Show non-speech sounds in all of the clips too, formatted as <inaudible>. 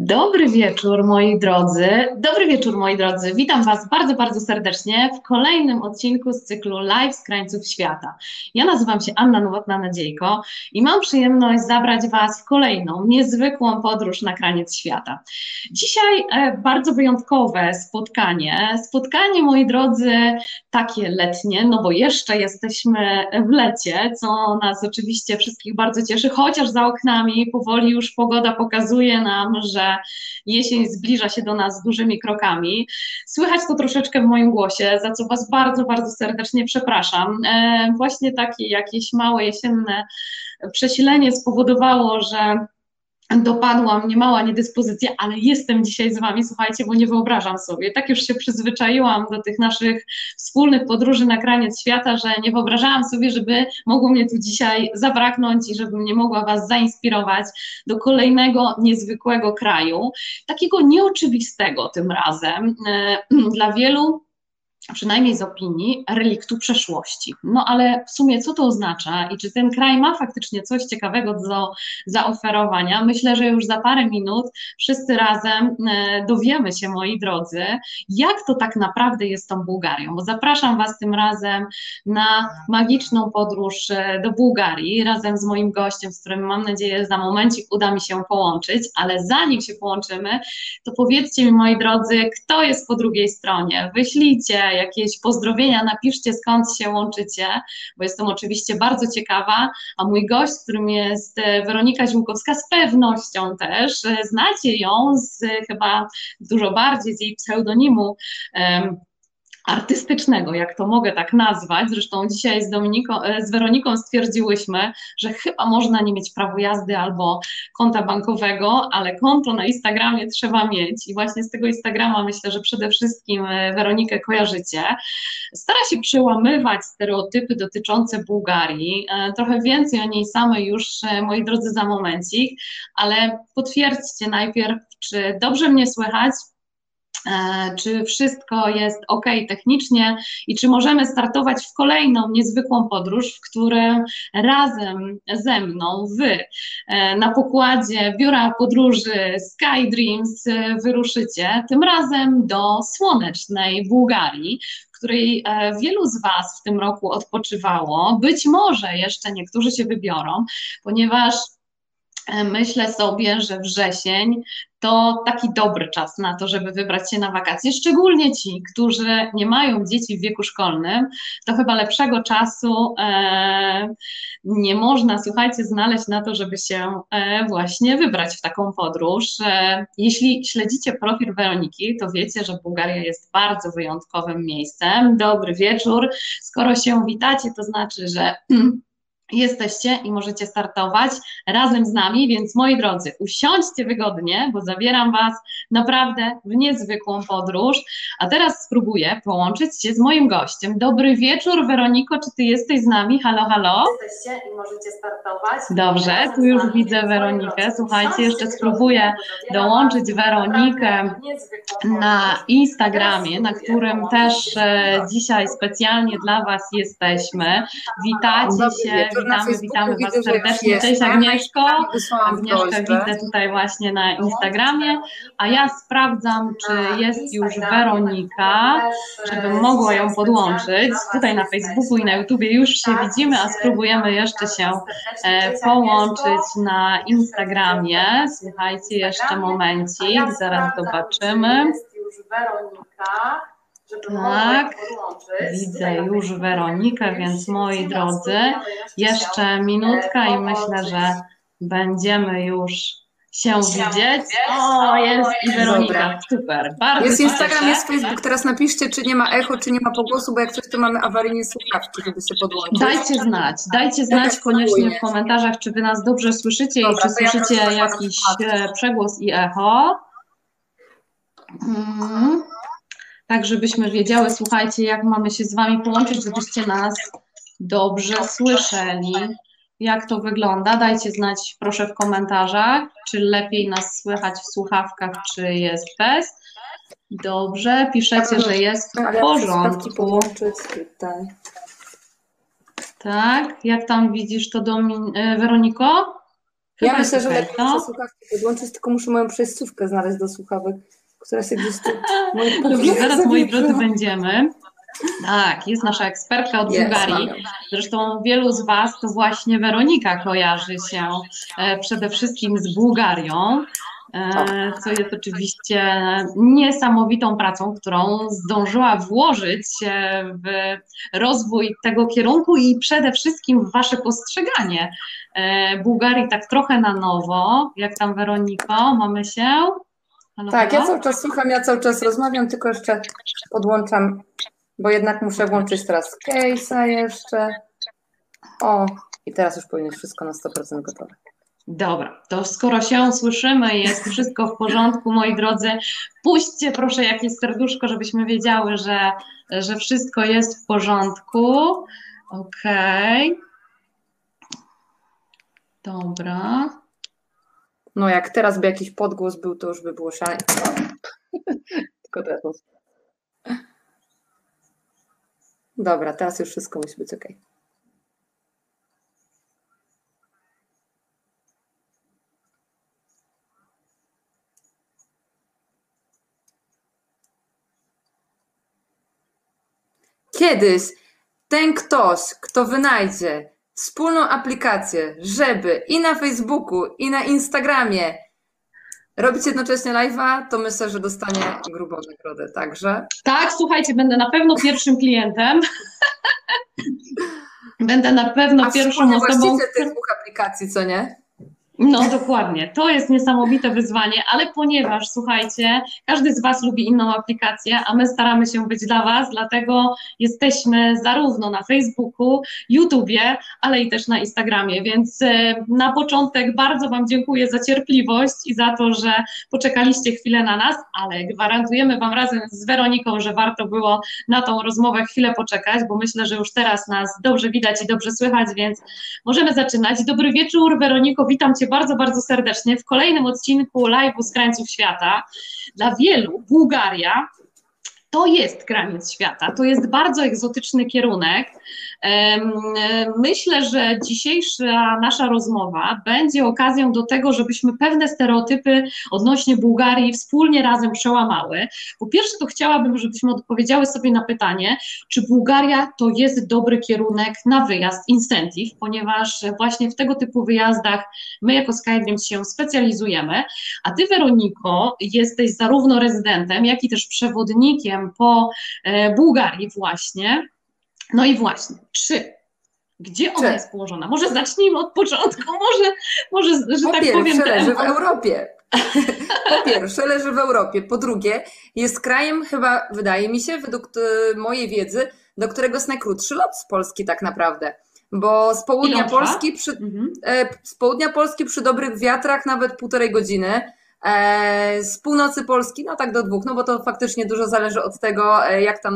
Dobry wieczór, moi drodzy. Dobry wieczór, moi drodzy. Witam Was bardzo, bardzo serdecznie w kolejnym odcinku z cyklu Live z krańców świata. Ja nazywam się Anna Nowotna-Nadziejko i mam przyjemność zabrać Was w kolejną, niezwykłą podróż na kraniec świata. Dzisiaj e, bardzo wyjątkowe spotkanie. Spotkanie, moi drodzy, takie letnie, no bo jeszcze jesteśmy w lecie, co nas oczywiście wszystkich bardzo cieszy, chociaż za oknami powoli już pogoda pokazuje nam, że jesień zbliża się do nas dużymi krokami. Słychać to troszeczkę w moim głosie, za co Was bardzo, bardzo serdecznie przepraszam. E, właśnie takie jakieś małe jesienne przesilenie spowodowało, że dopadła mnie mała niedyspozycja, ale jestem dzisiaj z Wami, słuchajcie, bo nie wyobrażam sobie. Tak już się przyzwyczaiłam do tych naszych wspólnych podróży na kraniec świata, że nie wyobrażałam sobie, żeby mogło mnie tu dzisiaj zabraknąć i żebym nie mogła Was zainspirować do kolejnego niezwykłego kraju, takiego nieoczywistego tym razem. E, <clears throat> dla wielu przynajmniej z opinii, reliktu przeszłości. No ale w sumie co to oznacza i czy ten kraj ma faktycznie coś ciekawego do zaoferowania? Myślę, że już za parę minut wszyscy razem e, dowiemy się, moi drodzy, jak to tak naprawdę jest tą Bułgarią, bo zapraszam Was tym razem na magiczną podróż e, do Bułgarii razem z moim gościem, z którym mam nadzieję za momencik uda mi się połączyć, ale zanim się połączymy, to powiedzcie mi, moi drodzy, kto jest po drugiej stronie? Wyślijcie jakieś pozdrowienia, napiszcie skąd się łączycie, bo jestem oczywiście bardzo ciekawa, a mój gość, którym jest e, Weronika Ziółkowska, z pewnością też e, znacie ją z chyba dużo bardziej z jej pseudonimu artystycznego, jak to mogę tak nazwać. Zresztą dzisiaj z, Dominiką, e, z Weroniką stwierdziłyśmy, że chyba można nie mieć prawo jazdy albo konta bankowego, ale konto na Instagramie trzeba mieć. I właśnie z tego Instagrama myślę, że przede wszystkim e, Weronikę kojarzycie. Stara się przełamywać stereotypy dotyczące Bułgarii. E, trochę więcej o niej samej już, moi drodzy, za momencik, ale potwierdźcie najpierw, czy dobrze mnie słychać, czy wszystko jest ok technicznie i czy możemy startować w kolejną niezwykłą podróż, w której razem ze mną wy e, na pokładzie biura podróży Sky Dreams e, wyruszycie, tym razem do słonecznej Bułgarii, której wielu z Was w tym roku odpoczywało. Być może jeszcze niektórzy się wybiorą, ponieważ myślę sobie, że wrzesień to taki dobry czas na to, żeby wybrać się na wakacje, szczególnie ci, którzy nie mają dzieci w wieku szkolnym, to chyba lepszego czasu e, nie można, słuchajcie, znaleźć na to, żeby się e, właśnie wybrać w taką podróż. E, jeśli śledzicie profil Weroniki, to wiecie, że Bułgaria jest bardzo wyjątkowym miejscem. Dobry wieczór. Skoro się witacie, to znaczy, że <clears throat> jesteście i możecie startować razem z nami, więc moi drodzy, usiądźcie wygodnie, bo zabieram Was naprawdę w niezwykłą podróż. A teraz spróbuję połączyć się z moim gościem. Dobry wieczór, Weroniko, czy Ty jesteś z nami? Halo, halo? Jesteście i możecie startować. Dobrze, tu już widzę Weronikę. Słuchajcie, jeszcze spróbuję dołączyć Weronikę na Instagramie, na którym też e, dzisiaj specjalnie dla Was jesteśmy. Witacie się, witamy, witamy Was serdecznie. Cześć Agnieszko. Agnieszkę widzę tutaj właśnie na Instagramie, a ja sprawdzam, czy jest już Weronika, żebym mogła ją podłączyć. Tutaj na Facebooku i na YouTubie już się widzimy, a spróbujemy jeszcze się e, połączyć na Instagramie. Słuchajcie, jeszcze momencik, zaraz zobaczymy. Jest już Weronika tak, widzę już Weronikę, więc moi drodzy, jeszcze minutka i myślę, że będziemy już się widzieć. O, jest i Weronika, super, bardzo Jest Instagram, jest Facebook, teraz napiszcie, czy nie ma echo, czy nie ma pogłosu, bo jak coś, to mamy awaryjnie słuchawki, żeby się podłączyć. Dajcie znać, dajcie znać koniecznie w komentarzach, czy wy nas dobrze słyszycie i czy słyszycie jakiś e, przegłos i echo. Mhm tak żebyśmy wiedziały, słuchajcie, jak mamy się z Wami połączyć, żebyście nas dobrze słyszeli. Jak to wygląda? Dajcie znać proszę w komentarzach, czy lepiej nas słychać w słuchawkach, czy jest bez. Dobrze, piszecie, że jest w porządku. Tak, jak tam widzisz to, Domin e, Weroniko? Chyba ja myślę, że lepiej no. słuchawki podłączyć, tylko muszę moją przejściówkę znaleźć do słuchawek, która tu... <laughs> Dobrze, zaraz moi drodzy będziemy. Tak, jest nasza ekspertka od Bułgarii. Zresztą wielu z Was to właśnie Weronika kojarzy się e, przede wszystkim z Bułgarią. E, co jest oczywiście niesamowitą pracą, którą zdążyła włożyć w rozwój tego kierunku i przede wszystkim w Wasze postrzeganie e, Bułgarii tak trochę na nowo. Jak tam Weroniko, mamy się? Halo, tak, halo? ja cały czas słucham, ja cały czas rozmawiam, tylko jeszcze podłączam, bo jednak muszę włączyć teraz case'a jeszcze. O, i teraz już powinno być wszystko na 100% gotowe. Dobra, to skoro się słyszymy, jest wszystko w porządku, moi drodzy, puśćcie proszę jakieś serduszko, żebyśmy wiedziały, że, że wszystko jest w porządku. Okej. Okay. Dobra. No jak teraz by jakiś podgłos był, to już by było szalenie. <laughs> Tylko teraz. Dobra, teraz już wszystko musi być ok. Kiedyś ten ktoś, kto wynajdzie wspólną aplikację, żeby i na Facebooku, i na Instagramie robić jednocześnie live'a, to myślę, że dostanie grubą nagrodę, także. Tak, słuchajcie, będę na pewno pierwszym klientem. <laughs> będę na pewno A pierwszą osobą. tych dwóch aplikacji, co nie? No. Dokładnie, to jest niesamowite wyzwanie, ale ponieważ słuchajcie, każdy z Was lubi inną aplikację, a my staramy się być dla Was, dlatego jesteśmy zarówno na Facebooku, YouTubie, ale i też na Instagramie, więc e, na początek bardzo Wam dziękuję za cierpliwość i za to, że poczekaliście chwilę na nas, ale gwarantujemy Wam razem z Weroniką, że warto było na tą rozmowę chwilę poczekać, bo myślę, że już teraz nas dobrze widać i dobrze słychać, więc możemy zaczynać. Dobry wieczór Weroniko, witam Cię bardzo, bardzo serdecznie w kolejnym odcinku live'u z krańców świata. Dla wielu Bułgaria to jest granic świata, to jest bardzo egzotyczny kierunek. Myślę, że dzisiejsza nasza rozmowa będzie okazją do tego, żebyśmy pewne stereotypy odnośnie Bułgarii wspólnie razem przełamały. Po pierwsze, to chciałabym, żebyśmy odpowiedziały sobie na pytanie, czy Bułgaria to jest dobry kierunek na wyjazd incentive, ponieważ właśnie w tego typu wyjazdach my jako Skydreams się specjalizujemy, a ty Weroniko jesteś zarówno rezydentem, jak i też przewodnikiem po e, Bułgarii właśnie. No i właśnie, czy gdzie ona jest położona? Może zacznijmy od początku, może, może że po tak pierwsze, powiem. leży w Europie. po pierwsze, leży w Europie. Po drugie, jest krajem chyba, wydaje mi się, według e, mojej wiedzy, do którego jest najkrótszy lot z Polski tak naprawdę. Bo z południa Polski przy, mhm. E, z południa Polski przy dobrych wiatrach nawet półtorej godziny. E, z północy Polski, no tak do dwóch, no bo to faktycznie dużo zależy od tego, jak tam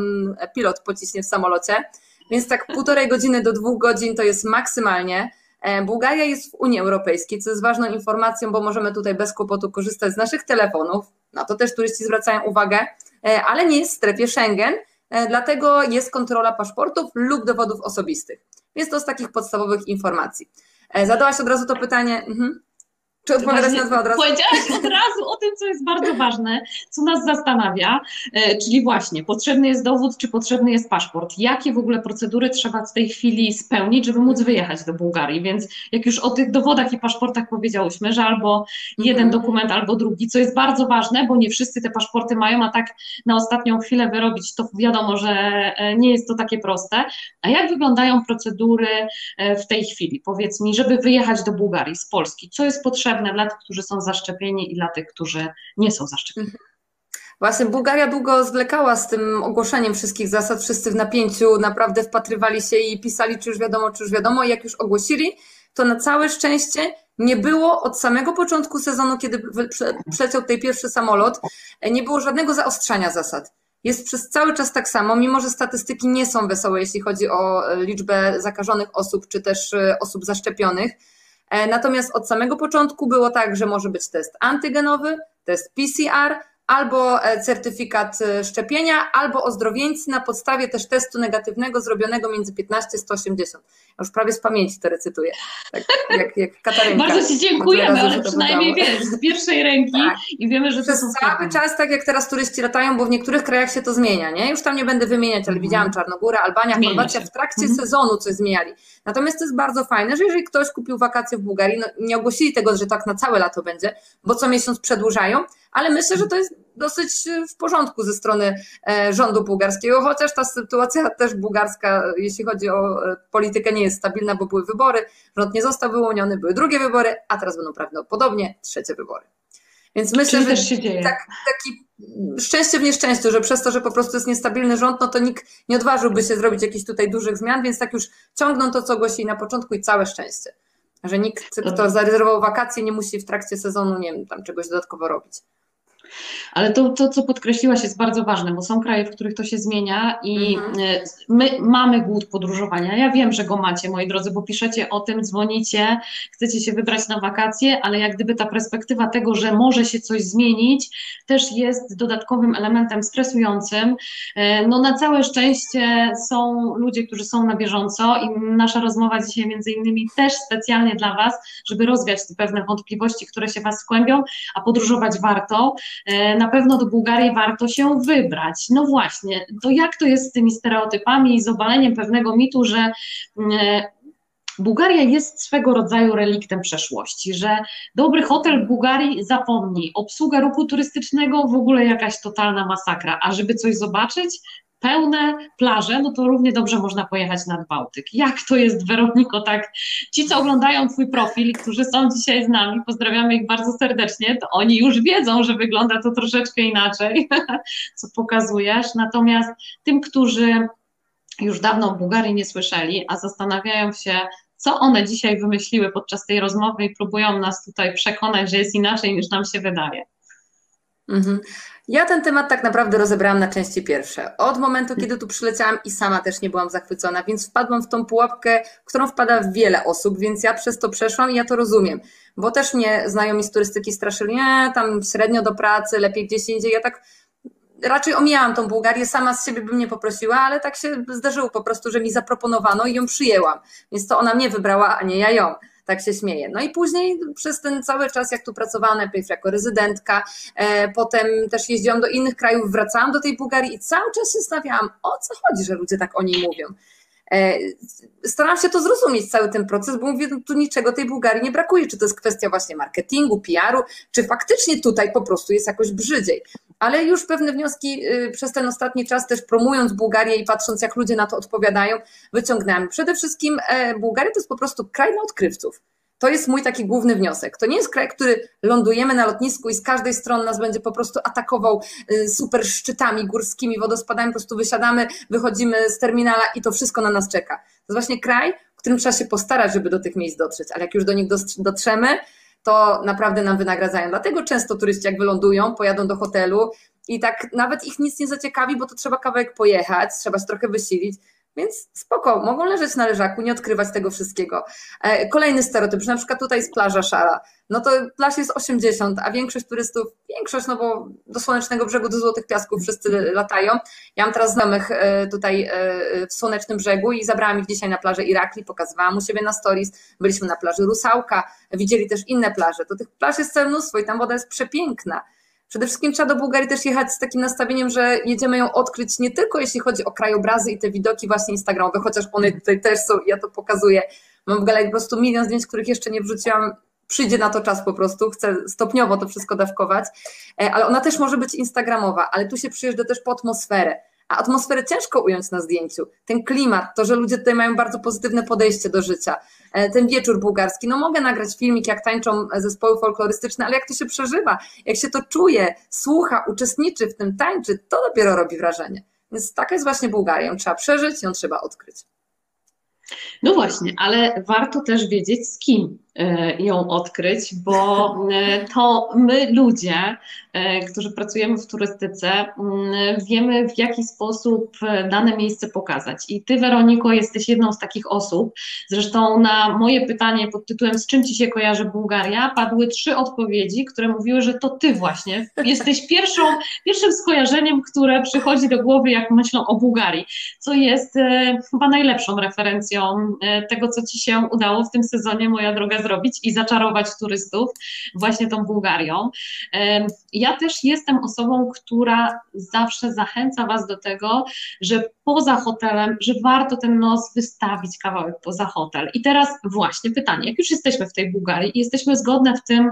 pilot pociśnie w samolocie. Więc tak półtorej godziny do dwóch godzin to jest maksymalnie. E, Bułgaria jest w Unii Europejskiej, co jest ważną informacją, bo możemy tutaj bez kłopotu korzystać z naszych telefonów. Na to też turyści zwracają uwagę, e, ale nie jest w strefie Schengen, e, dlatego jest kontrola paszportów lub dowodów osobistych. Więc to z takich podstawowych informacji. Zadałaś od razu to pytanie. Mhm. Czy odpowiadać na dwa od razu? Powiedziałaś od razu o tym, co jest bardzo ważne, co nas zastanawia, e, czyli właśnie potrzebny jest dowód, czy potrzebny jest paszport. Jakie w ogóle procedury trzeba w tej chwili spełnić, żeby móc wyjechać do Bułgarii? Więc jak już o tych dowodach i paszportach powiedziałyśmy, że albo jeden mhm. dokument, albo drugi, co jest bardzo ważne, bo nie wszyscy te paszporty mają, a tak na ostatnią chwilę wyrobić, to wiadomo, że e, nie jest to takie proste. A jak wyglądają procedury e, w tej chwili? Powiedz mi, żeby wyjechać do Bułgarii z Polski, co jest potrzebne? Potrzebne dla tych, którzy są zaszczepieni i dla tych, którzy nie są zaszczepieni. Mhm. Właśnie Bułgaria długo zwlekała z tym ogłoszeniem wszystkich zasad, wszyscy w napięciu naprawdę wpatrywali się i pisali, czy już wiadomo, czy już wiadomo. I jak już ogłosili, to na całe szczęście nie było od samego początku sezonu, kiedy przeciął tutaj pierwszy samolot, nie było żadnego zaostrzania zasad. Jest przez cały czas tak samo, mimo że statystyki nie są wesołe, jeśli chodzi o liczbę zakażonych osób, czy też e, osób zaszczepionych. E, natomiast od samego początku było tak, że może być test antygenowy, test PCR, albo e, certyfikat e, szczepienia, albo ozdrowieńcy na podstawie też testu negatywnego zrobionego między 15 a 180. Już prawie z pamięci to recytuję, tak jak, jak Katarynka. Bardzo Ci dziękujemy, ale przynajmniej wiesz, z pierwszej ręki tak. i wiemy, że Przez to są cały czas, tak jak teraz turyści latają, bo w niektórych krajach się to zmienia, nie? Już tam nie będę wymieniać, ale mhm. widziałam Czarnogóra, Albania, Chorwacja w trakcie mhm. sezonu coś zmieniali. Natomiast to jest bardzo fajne, że jeżeli ktoś kupił wakacje w Bułgarii, no nie ogłosili tego, że tak na całe lato będzie, bo co miesiąc przedłużają, ale myślę, że to jest dosyć e, w porządku ze strony e, rządu bułgarskiego, chociaż ta sytuacja <laughs> też bułgarska, jeśli chodzi o e, politykę, nie jest stabilna, bo były wybory, rząd nie został wyłoniony, były drugie wybory, a teraz będą prawdopodobnie trzecie wybory. Więc myślę, Czyli że tak, taki szczęście w nieszczęściu, że przez to, że po prostu jest niestabilny rząd, no to nikt nie odważyłby się zrobić jakichś tutaj dużych zmian, więc tak już ciągną to, co głosili na początku i całe szczęście. Że nikt, kto zarezerwował wakacje, nie musi w trakcie sezonu, nie wiem, tam czegoś dodatkowo robić. Ale to, to, co podkreśliłaś, jest bardzo ważne, bo są kraje, w których to się zmienia i mhm. E, my mamy głód podróżowania. Ja wiem, że go macie, moi drodzy, bo piszecie o tym, dzwonicie, chcecie się wybrać na wakacje, ale jak gdyby ta perspektywa tego, że może się coś zmienić, też jest dodatkowym elementem stresującym. E, no na całe szczęście są ludzie, którzy są na bieżąco i nasza rozmowa dzisiaj między innymi też specjalnie dla Was, żeby rozwiać te pewne wątpliwości, które się Was skłębią, a podróżować warto. E, na pewno do Bułgarii warto się wybrać. No właśnie, to jak to jest z tymi stereotypami i z obaleniem pewnego mitu, że e, Bułgaria jest swego rodzaju reliktem przeszłości, że dobry hotel w Bułgarii zapomni, obsługa ruchu turystycznego w ogóle jakaś totalna masakra, a żeby coś zobaczyć, pełne plaże, no to równie dobrze można pojechać nad Bałtyk. Jak to jest, Weroniko, tak? Ci, co oglądają Twój profil, którzy są dzisiaj z nami, pozdrawiamy ich bardzo serdecznie, to oni już wiedzą, że wygląda to troszeczkę inaczej, <laughs> co pokazujesz. Natomiast tym, którzy już dawno o Bułgarii nie słyszeli, a zastanawiają się, co one dzisiaj wymyśliły podczas tej rozmowy i próbują nas tutaj przekonać, że jest inaczej niż nam się wydaje. Ja ten temat tak naprawdę rozebrałam na części pierwsze. Od momentu, kiedy tu przyleciałam i sama też nie byłam zachwycona, więc wpadłam w tą pułapkę, którą wpada wiele osób, więc ja przez to przeszłam i ja to rozumiem. Bo też mnie znajomi z turystyki straszyli, nie, tam średnio do pracy, lepiej gdzieś indziej. Ja tak raczej omijałam tą Bułgarię, sama z siebie bym nie poprosiła, ale tak się zdarzyło po prostu, że mi zaproponowano i ją przyjęłam. Więc to ona mnie wybrała, a nie ja ją tak się śmieję. No i później przez ten cały czas, jak tu pracowałam, najpierw jako rezydentka, e, potem też jeździłam do innych krajów, wracałam do tej Bułgarii i cały czas się zastanawiałam, o co chodzi, że ludzie tak o niej mówią. E, staram się to zrozumieć, cały ten proces, bo mówię, no tu niczego tej Bułgarii nie brakuje. Czy to jest kwestia właśnie marketingu, PR-u, czy faktycznie tutaj po prostu jest jakoś brzydziej. Ale już pewne wnioski y, przez ten ostatni czas, też promując Bułgarię i patrząc, jak ludzie na to odpowiadają, wyciągnęłam. Przede wszystkim e, Bułgaria to jest po prostu kraj na odkrywców. To jest mój taki główny wniosek. To nie jest kraj, który lądujemy na lotnisku i z każdej strony nas będzie po prostu atakował y, super szczytami górskimi, wodospadami, po prostu wysiadamy, wychodzimy z terminala i to wszystko na nas czeka. To jest właśnie kraj, w którym trzeba się postarać, żeby do tych miejsc dotrzeć, ale jak już do nich dotrzemy, to naprawdę nam wynagradzają. Dlatego często turyści jak wylądują, pojadą do hotelu i tak nawet ich nic nie zaciekawi, bo to trzeba kawałek pojechać, trzeba się trochę wysilić, więc spoko, mogą leżeć na leżaku, nie odkrywać tego wszystkiego. E, kolejny stereotyp, że na przykład tutaj jest plaża szara. No to plaż jest 80, a większość turystów, większość, no bo do Słonecznego Brzegu, do Złotych Piasków wszyscy latają. Ja mam teraz znajomych e, tutaj e, w Słonecznym Brzegu i zabrałam ich dzisiaj na plażę Irakli, pokazywałam u siebie na stories. Byliśmy na plaży Rusałka, widzieli też inne plaże. To tych plaż jest całe mnóstwo i tam woda jest przepiękna. Przede wszystkim trzeba do Bułgarii też jechać z takim nastawieniem, że jedziemy ją odkryć nie tylko jeśli chodzi o krajobrazy i te widoki właśnie instagramowe, chociaż one tutaj też są ja to pokazuję. Mam w galerii po prostu milion zdjęć, których jeszcze nie wrzuciłam. Przyjdzie na to czas po prostu, chcę stopniowo to wszystko dawkować, e, ale ona też może być instagramowa, ale tu się przyjeżdża też po atmosferę a atmosferę ciężko ująć na zdjęciu. Ten klimat, to, że ludzie tutaj mają bardzo pozytywne podejście do życia, ten wieczór bułgarski. No mogę nagrać filmik, jak tańczą zespoły folklorystyczne, ale jak to się przeżywa, jak się to czuje, słucha, uczestniczy w tym, tańczy, to dopiero robi wrażenie. Więc taka jest właśnie Bułgaria. Ją trzeba przeżyć, ją trzeba odkryć. No właśnie, ale warto też wiedzieć z kim e, ją odkryć, bo e, to my ludzie, którzy pracujemy w turystyce, wiemy w jaki sposób dane miejsce pokazać. I ty, Weroniko, jesteś jedną z takich osób. Zresztą na moje pytanie pod tytułem Z czym ci się kojarzy Bułgaria, padły trzy odpowiedzi, które mówiły, że to ty właśnie jesteś pierwszą, pierwszym skojarzeniem, które przychodzi do głowy, jak myślą o Bułgarii, co jest chyba najlepszą referencją tego, co ci się udało w tym sezonie, moja droga, zrobić i zaczarować turystów właśnie tą Bułgarią. Ja też jestem osobą, która zawsze zachęca Was do tego, że poza hotelem, że warto ten nos wystawić kawałek poza hotel. I teraz właśnie pytanie, jak już jesteśmy w tej Bułgarii i jesteśmy zgodne w tym,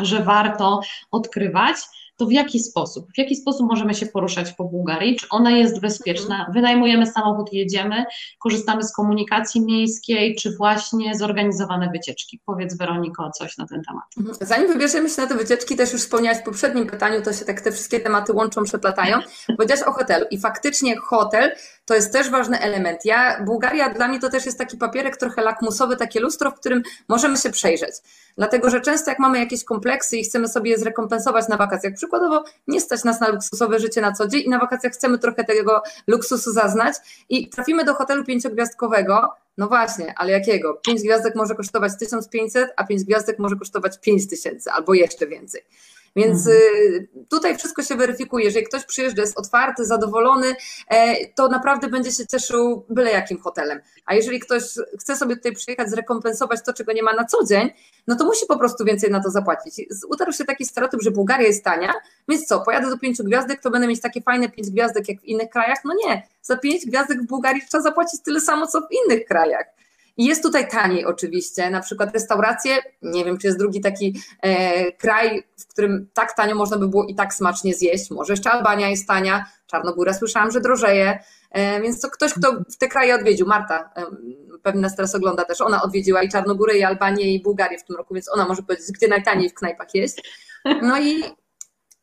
że warto odkrywać, to w jaki sposób? W jaki sposób możemy się poruszać po Bułgarii? Czy ona jest bezpieczna? Mhm. Wynajmujemy samochód, jedziemy, korzystamy z komunikacji miejskiej, czy właśnie zorganizowane wycieczki? Powiedz Weroniko coś na ten temat. Mhm. Zanim wybierzemy się na te wycieczki, też już wspomniałaś w poprzednim pytaniu, to się tak te wszystkie tematy łączą, przeplatają. Powiedziałaś o hotelu i faktycznie hotel to jest też ważny element. Ja, Bułgaria dla mnie to też jest taki papierek trochę lakmusowy, takie lustro, w którym możemy się przejrzeć. Dlatego, że często jak mamy jakieś kompleksy i chcemy sobie je zrekompensować na wakacjach, przykładowo nie stać nas na luksusowe życie na co dzień i na wakacjach chcemy trochę tego luksusu zaznać i trafimy do hotelu pięciogwiazdkowego, no właśnie, ale jakiego? Pięć gwiazdek może kosztować 1500, a pięć gwiazdek może kosztować 5000 albo jeszcze więcej. Więc mhm. Y, tutaj wszystko się weryfikuje. Jeżeli ktoś przyjeżdża, jest otwarty, zadowolony, e, to naprawdę będzie się cieszył byle jakim hotelem. A jeżeli ktoś chce sobie tutaj przyjechać, zrekompensować to, czego nie ma na co dzień, no to musi po prostu więcej na to zapłacić. Utarł się taki stereotyp, że Bułgaria jest tania, więc co, pojadę do pięciu gwiazdek, to będę mieć takie fajne pięć gwiazdek jak w innych krajach? No nie, za pięć gwiazdek w Bułgarii trzeba zapłacić tyle samo, co w innych krajach. Jest tutaj taniej oczywiście, na przykład restauracje, nie wiem, czy jest drugi taki e, kraj, w którym tak tanio można by było i tak smacznie zjeść. Może jeszcze Albania jest tania, Czarnogóra słyszałam, że drożeje, e, więc to ktoś, kto w te kraje odwiedził, Marta e, pewnie nas teraz ogląda też, ona odwiedziła i Czarnogórę, i Albanię, i Bułgarię w tym roku, więc ona może powiedzieć, gdzie najtaniej w knajpach jest. No i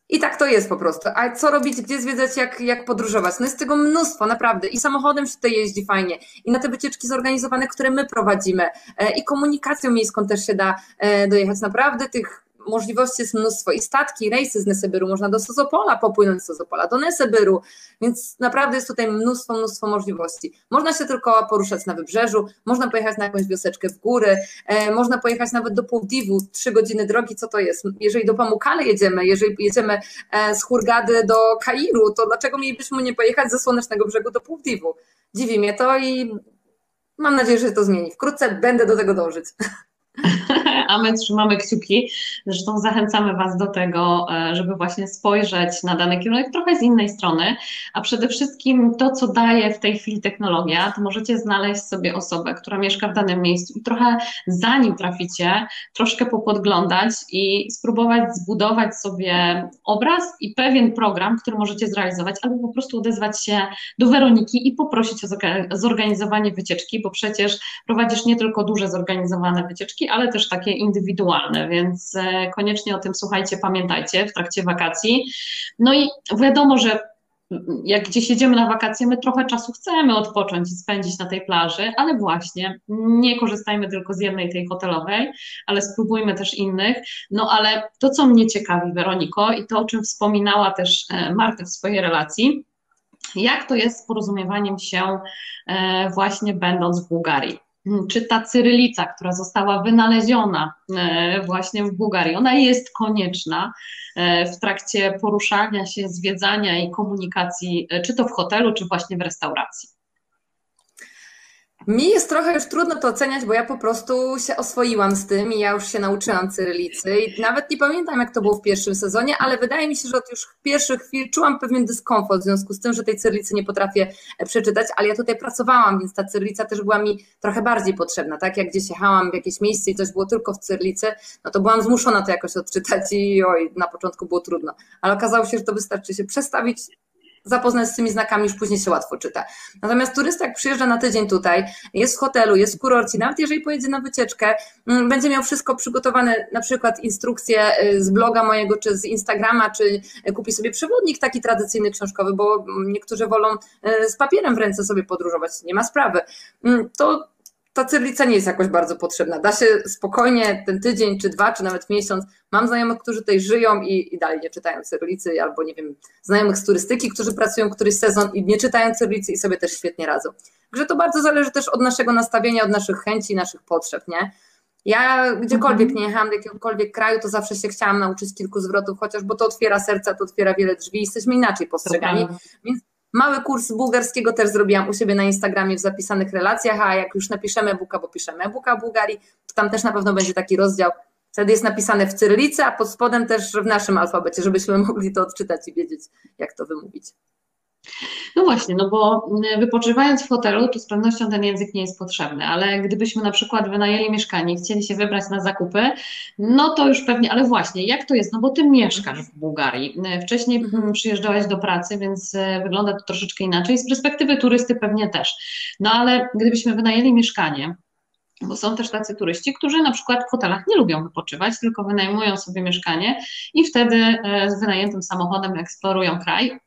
i tak to jest po prostu. A co robić, gdzie zwiedzać, jak, jak podróżować? No jest tego mnóstwo, naprawdę. I samochodem się tutaj jeździ fajnie. I na te wycieczki zorganizowane, które my prowadzimy. E, I komunikacją miejską też się da e, dojechać. Naprawdę tych możliwości jest mnóstwo i statki, rejsy z Nesebyru, można do Sozopola popłynąć z Sozopola do Nesebyru, więc naprawdę jest tutaj mnóstwo, mnóstwo możliwości. Można się tylko poruszać na wybrzeżu, można pojechać na jakąś wioseczkę w góry, e, można pojechać nawet do Płowdiwu, trzy godziny drogi, co to jest? Jeżeli do Pamukale jedziemy, jeżeli jedziemy e, z Hurgady do Kairu, to dlaczego mielibyśmy nie pojechać ze Słonecznego Brzegu do Płowdiwu? Dziwi mnie to i mam nadzieję, że się to zmieni. Wkrótce będę do tego dążyć. <laughs> <laughs> a my trzymamy kciuki. Zresztą zachęcamy Was do tego, e, żeby właśnie spojrzeć na dany kierunek trochę z innej strony, a przede wszystkim to, co daje w tej chwili technologia, to możecie znaleźć sobie osobę, która mieszka w danym miejscu i trochę zanim traficie, troszkę popodglądać i spróbować zbudować sobie obraz i pewien program, który możecie zrealizować, albo po prostu odezwać się do Weroniki i poprosić o zorganizowanie wycieczki, bo przecież prowadzisz nie tylko duże zorganizowane wycieczki, ale też takie indywidualne, więc e, koniecznie o tym słuchajcie, pamiętajcie w trakcie wakacji. No i wiadomo, że jak gdzieś jedziemy na wakacje, my trochę czasu chcemy odpocząć i spędzić na tej plaży, ale właśnie nie korzystajmy tylko z jednej tej hotelowej, ale spróbujmy też innych. No ale to, co mnie ciekawi, Weroniko, i to, o czym wspominała też e, Marta w swojej relacji, jak to jest z porozumiewaniem się e, właśnie będąc w Bułgarii. Hmm, czy ta cyrylica, która została wynaleziona e, właśnie w Bułgarii, ona jest konieczna e, w trakcie poruszania się, zwiedzania i komunikacji, e, czy to w hotelu, czy właśnie w restauracji? Mi jest trochę już trudno to oceniać, bo ja po prostu się oswoiłam z tym i ja już się nauczyłam cyrylicy i nawet nie pamiętam jak to było w pierwszym sezonie, ale wydaje mi się, że od już pierwszych chwil czułam pewien dyskomfort w związku z tym, że tej cyrylicy nie potrafię e, przeczytać, ale ja tutaj pracowałam, więc ta cyrylica też była mi trochę bardziej potrzebna, tak? Jak gdzieś jechałam w jakieś miejsce i coś było tylko w cyrylicy, no to byłam zmuszona to jakoś odczytać i oj, na początku było trudno, ale okazało się, że to wystarczy się przestawić zapoznać z tymi znakami, już później się łatwo czyta. Natomiast turysta, jak przyjeżdża na tydzień tutaj, jest w hotelu, jest w kurorcie, nawet jeżeli pojedzie na wycieczkę, mm, będzie miał wszystko przygotowane, na przykład instrukcje y, z bloga mojego, czy z Instagrama, czy kupi sobie przewodnik taki tradycyjny książkowy, bo niektórzy wolą y, z papierem w ręce sobie podróżować, nie ma sprawy. Mm, to ta cyrlica nie jest jakoś bardzo potrzebna. Da się spokojnie ten tydzień, czy dwa, czy nawet miesiąc. Mam znajomych, którzy tutaj żyją i, i dalej nie czytają cyrlicy, albo nie wiem, znajomych z turystyki, którzy pracują któryś sezon i nie czytają cyrlicy i sobie też świetnie radzą. Także to bardzo zależy też od naszego nastawienia, od naszych chęci, naszych potrzeb, nie? Ja gdziekolwiek mhm. nie jechałam do jakiegokolwiek kraju, to zawsze się chciałam nauczyć kilku zwrotów, chociaż bo to otwiera serca, to otwiera wiele drzwi, jesteśmy inaczej postrzegani. Więc Mały kurs bułgarskiego też zrobiłam u siebie na Instagramie w zapisanych relacjach, a jak już napiszemy e-booka, bo piszemy e-booka Bułgarii, to tam też na pewno będzie taki rozdział. Wtedy jest napisane w cyrylicy, a pod spodem też w naszym alfabecie, żebyśmy <laughs> mogli to odczytać i wiedzieć, jak to wymówić. No właśnie, no bo mm, wypoczywając w hotelu, to z pewnością ten język nie jest potrzebny, ale gdybyśmy na przykład wynajęli mieszkanie i chcieli się wybrać na zakupy, no to już pewnie, ale właśnie, jak to jest? No bo ty mieszkasz w Bułgarii. Wcześniej mhm. przyjeżdżałaś do pracy, więc e, wygląda to troszeczkę inaczej. Z perspektywy turysty pewnie też. No ale gdybyśmy wynajęli mieszkanie, bo są też tacy turyści, którzy na przykład w hotelach nie lubią wypoczywać, tylko wynajmują sobie mieszkanie i wtedy z wynajętym samochodem eksplorują kraj.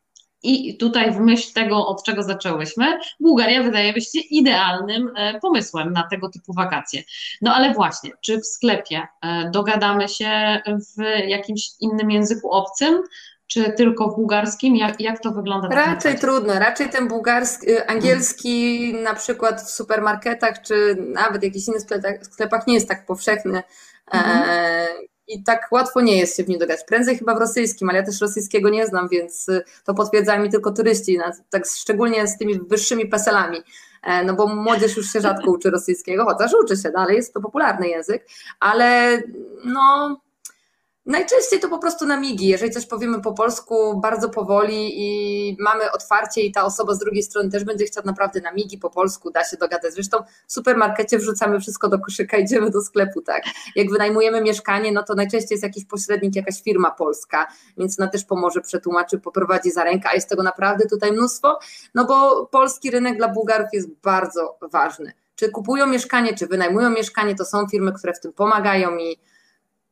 I tutaj w myśl tego, od czego zaczęłyśmy, Bułgaria wydaje się idealnym e, pomysłem na tego typu wakacje. No ale właśnie, czy w sklepie e, dogadamy się w jakimś innym języku obcym, czy tylko w bułgarskim? Jak, jak to wygląda? Raczej trudno. Raczej ten bułgarski, y, angielski hmm. na przykład w supermarketach, czy nawet jakichś innych sklepach, sklepach nie jest tak powszechny. Hmm. E, i tak łatwo nie jest się w nim dogać. Prędzej chyba w rosyjskim, ale ja też rosyjskiego nie znam, więc y, to potwierdzają mi tylko turyści, tak szczególnie z tymi wyższymi peselami. E, no bo młodzież już się rzadko uczy rosyjskiego, chociaż uczy się dalej, jest to popularny język, ale no Najczęściej to po prostu na migi. Jeżeli coś powiemy po polsku bardzo powoli i mamy otwarcie i ta osoba z drugiej strony też będzie chciała naprawdę na migi po polsku, da się dogadać. Zresztą w supermarkecie wrzucamy wszystko do koszyka, <laughs> idziemy do sklepu, tak. Jak wynajmujemy mieszkanie, no to najczęściej jest jakiś pośrednik, jakaś firma polska, więc ona też pomoże, przetłumaczy, poprowadzi za rękę, a jest tego naprawdę tutaj mnóstwo, no bo polski rynek dla Bułgarów jest bardzo ważny. Czy kupują mieszkanie, czy wynajmują mieszkanie, to są firmy, które w tym pomagają i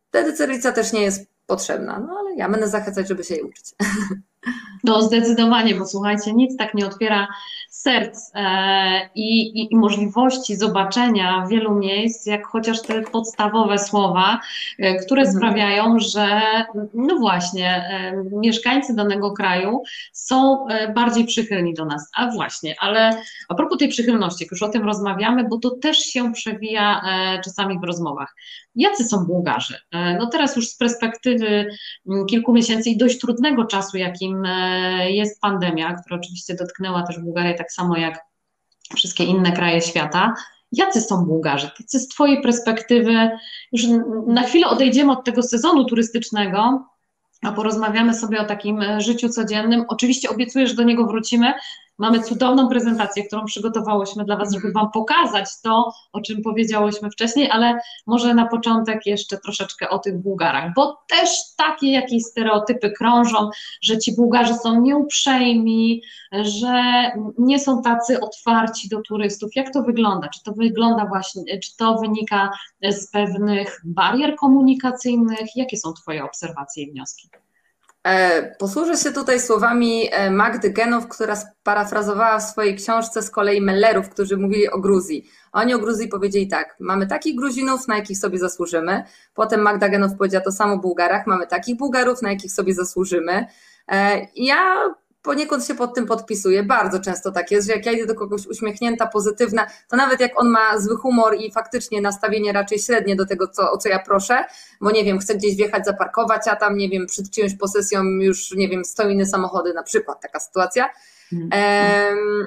wtedy cyrylica też nie jest potrzebna. No ale ja będę zachęcać, żeby się jej uczyć. <laughs> No zdecydowanie, bo słuchajcie, nic tak nie otwiera serc e, i, i, możliwości zobaczenia wielu miejsc, jak chociaż te podstawowe słowa, e, które mhm. sprawiają, że no właśnie, e, mieszkańcy danego kraju są bardziej przychylni do nas. A właśnie, ale a propos tej przychylności, jak już o tym rozmawiamy, bo to też się przewija czasami w rozmowach. Jacy są Bułgarzy? No teraz już z perspektywy kilku miesięcy i dość trudnego czasu, jakim jest pandemia, która oczywiście dotknęła też Bułgarię tak samo jak wszystkie inne kraje świata. Jacy są Bułgarzy? Tacy z Twojej perspektywy, już na chwilę odejdziemy od tego sezonu turystycznego, a porozmawiamy sobie o takim życiu codziennym. Oczywiście obiecuję, że do niego wrócimy, Mamy cudowną prezentację, którą przygotowałyśmy dla Was, żeby Wam pokazać to, o czym powiedziałyśmy wcześniej, ale może na początek jeszcze troszeczkę o tych Bułgarach, bo też takie jakieś stereotypy krążą, że ci Bułgarzy są nieuprzejmi, że nie są tacy otwarci do turystów. Jak to wygląda? Czy to wygląda właśnie, czy to wynika z pewnych barier komunikacyjnych? Jakie są Twoje obserwacje i wnioski? E, posłużę się tutaj słowami e, Magdy Genow, która sparafrazowała w swojej książce z kolei Mellerów, którzy mówili o Gruzji. Oni o Gruzji powiedzieli tak, mamy takich Gruzinów, na jakich sobie zasłużymy. Potem Magda Genow powiedziała to samo o Bułgarach, mamy takich Bułgarów, na jakich sobie zasłużymy. E, ja poniekąd się pod tym podpisuję. Bardzo często tak jest, że jak ja idę do kogoś uśmiechnięta, pozytywna, to nawet jak on ma zły humor i faktycznie nastawienie raczej średnie do tego, co, o co ja proszę, bo nie wiem, chcę gdzieś wjechać, zaparkować, a tam, nie wiem, przed czyjąś posesją już, nie wiem, stoją inne samochody, na przykład taka sytuacja. Mm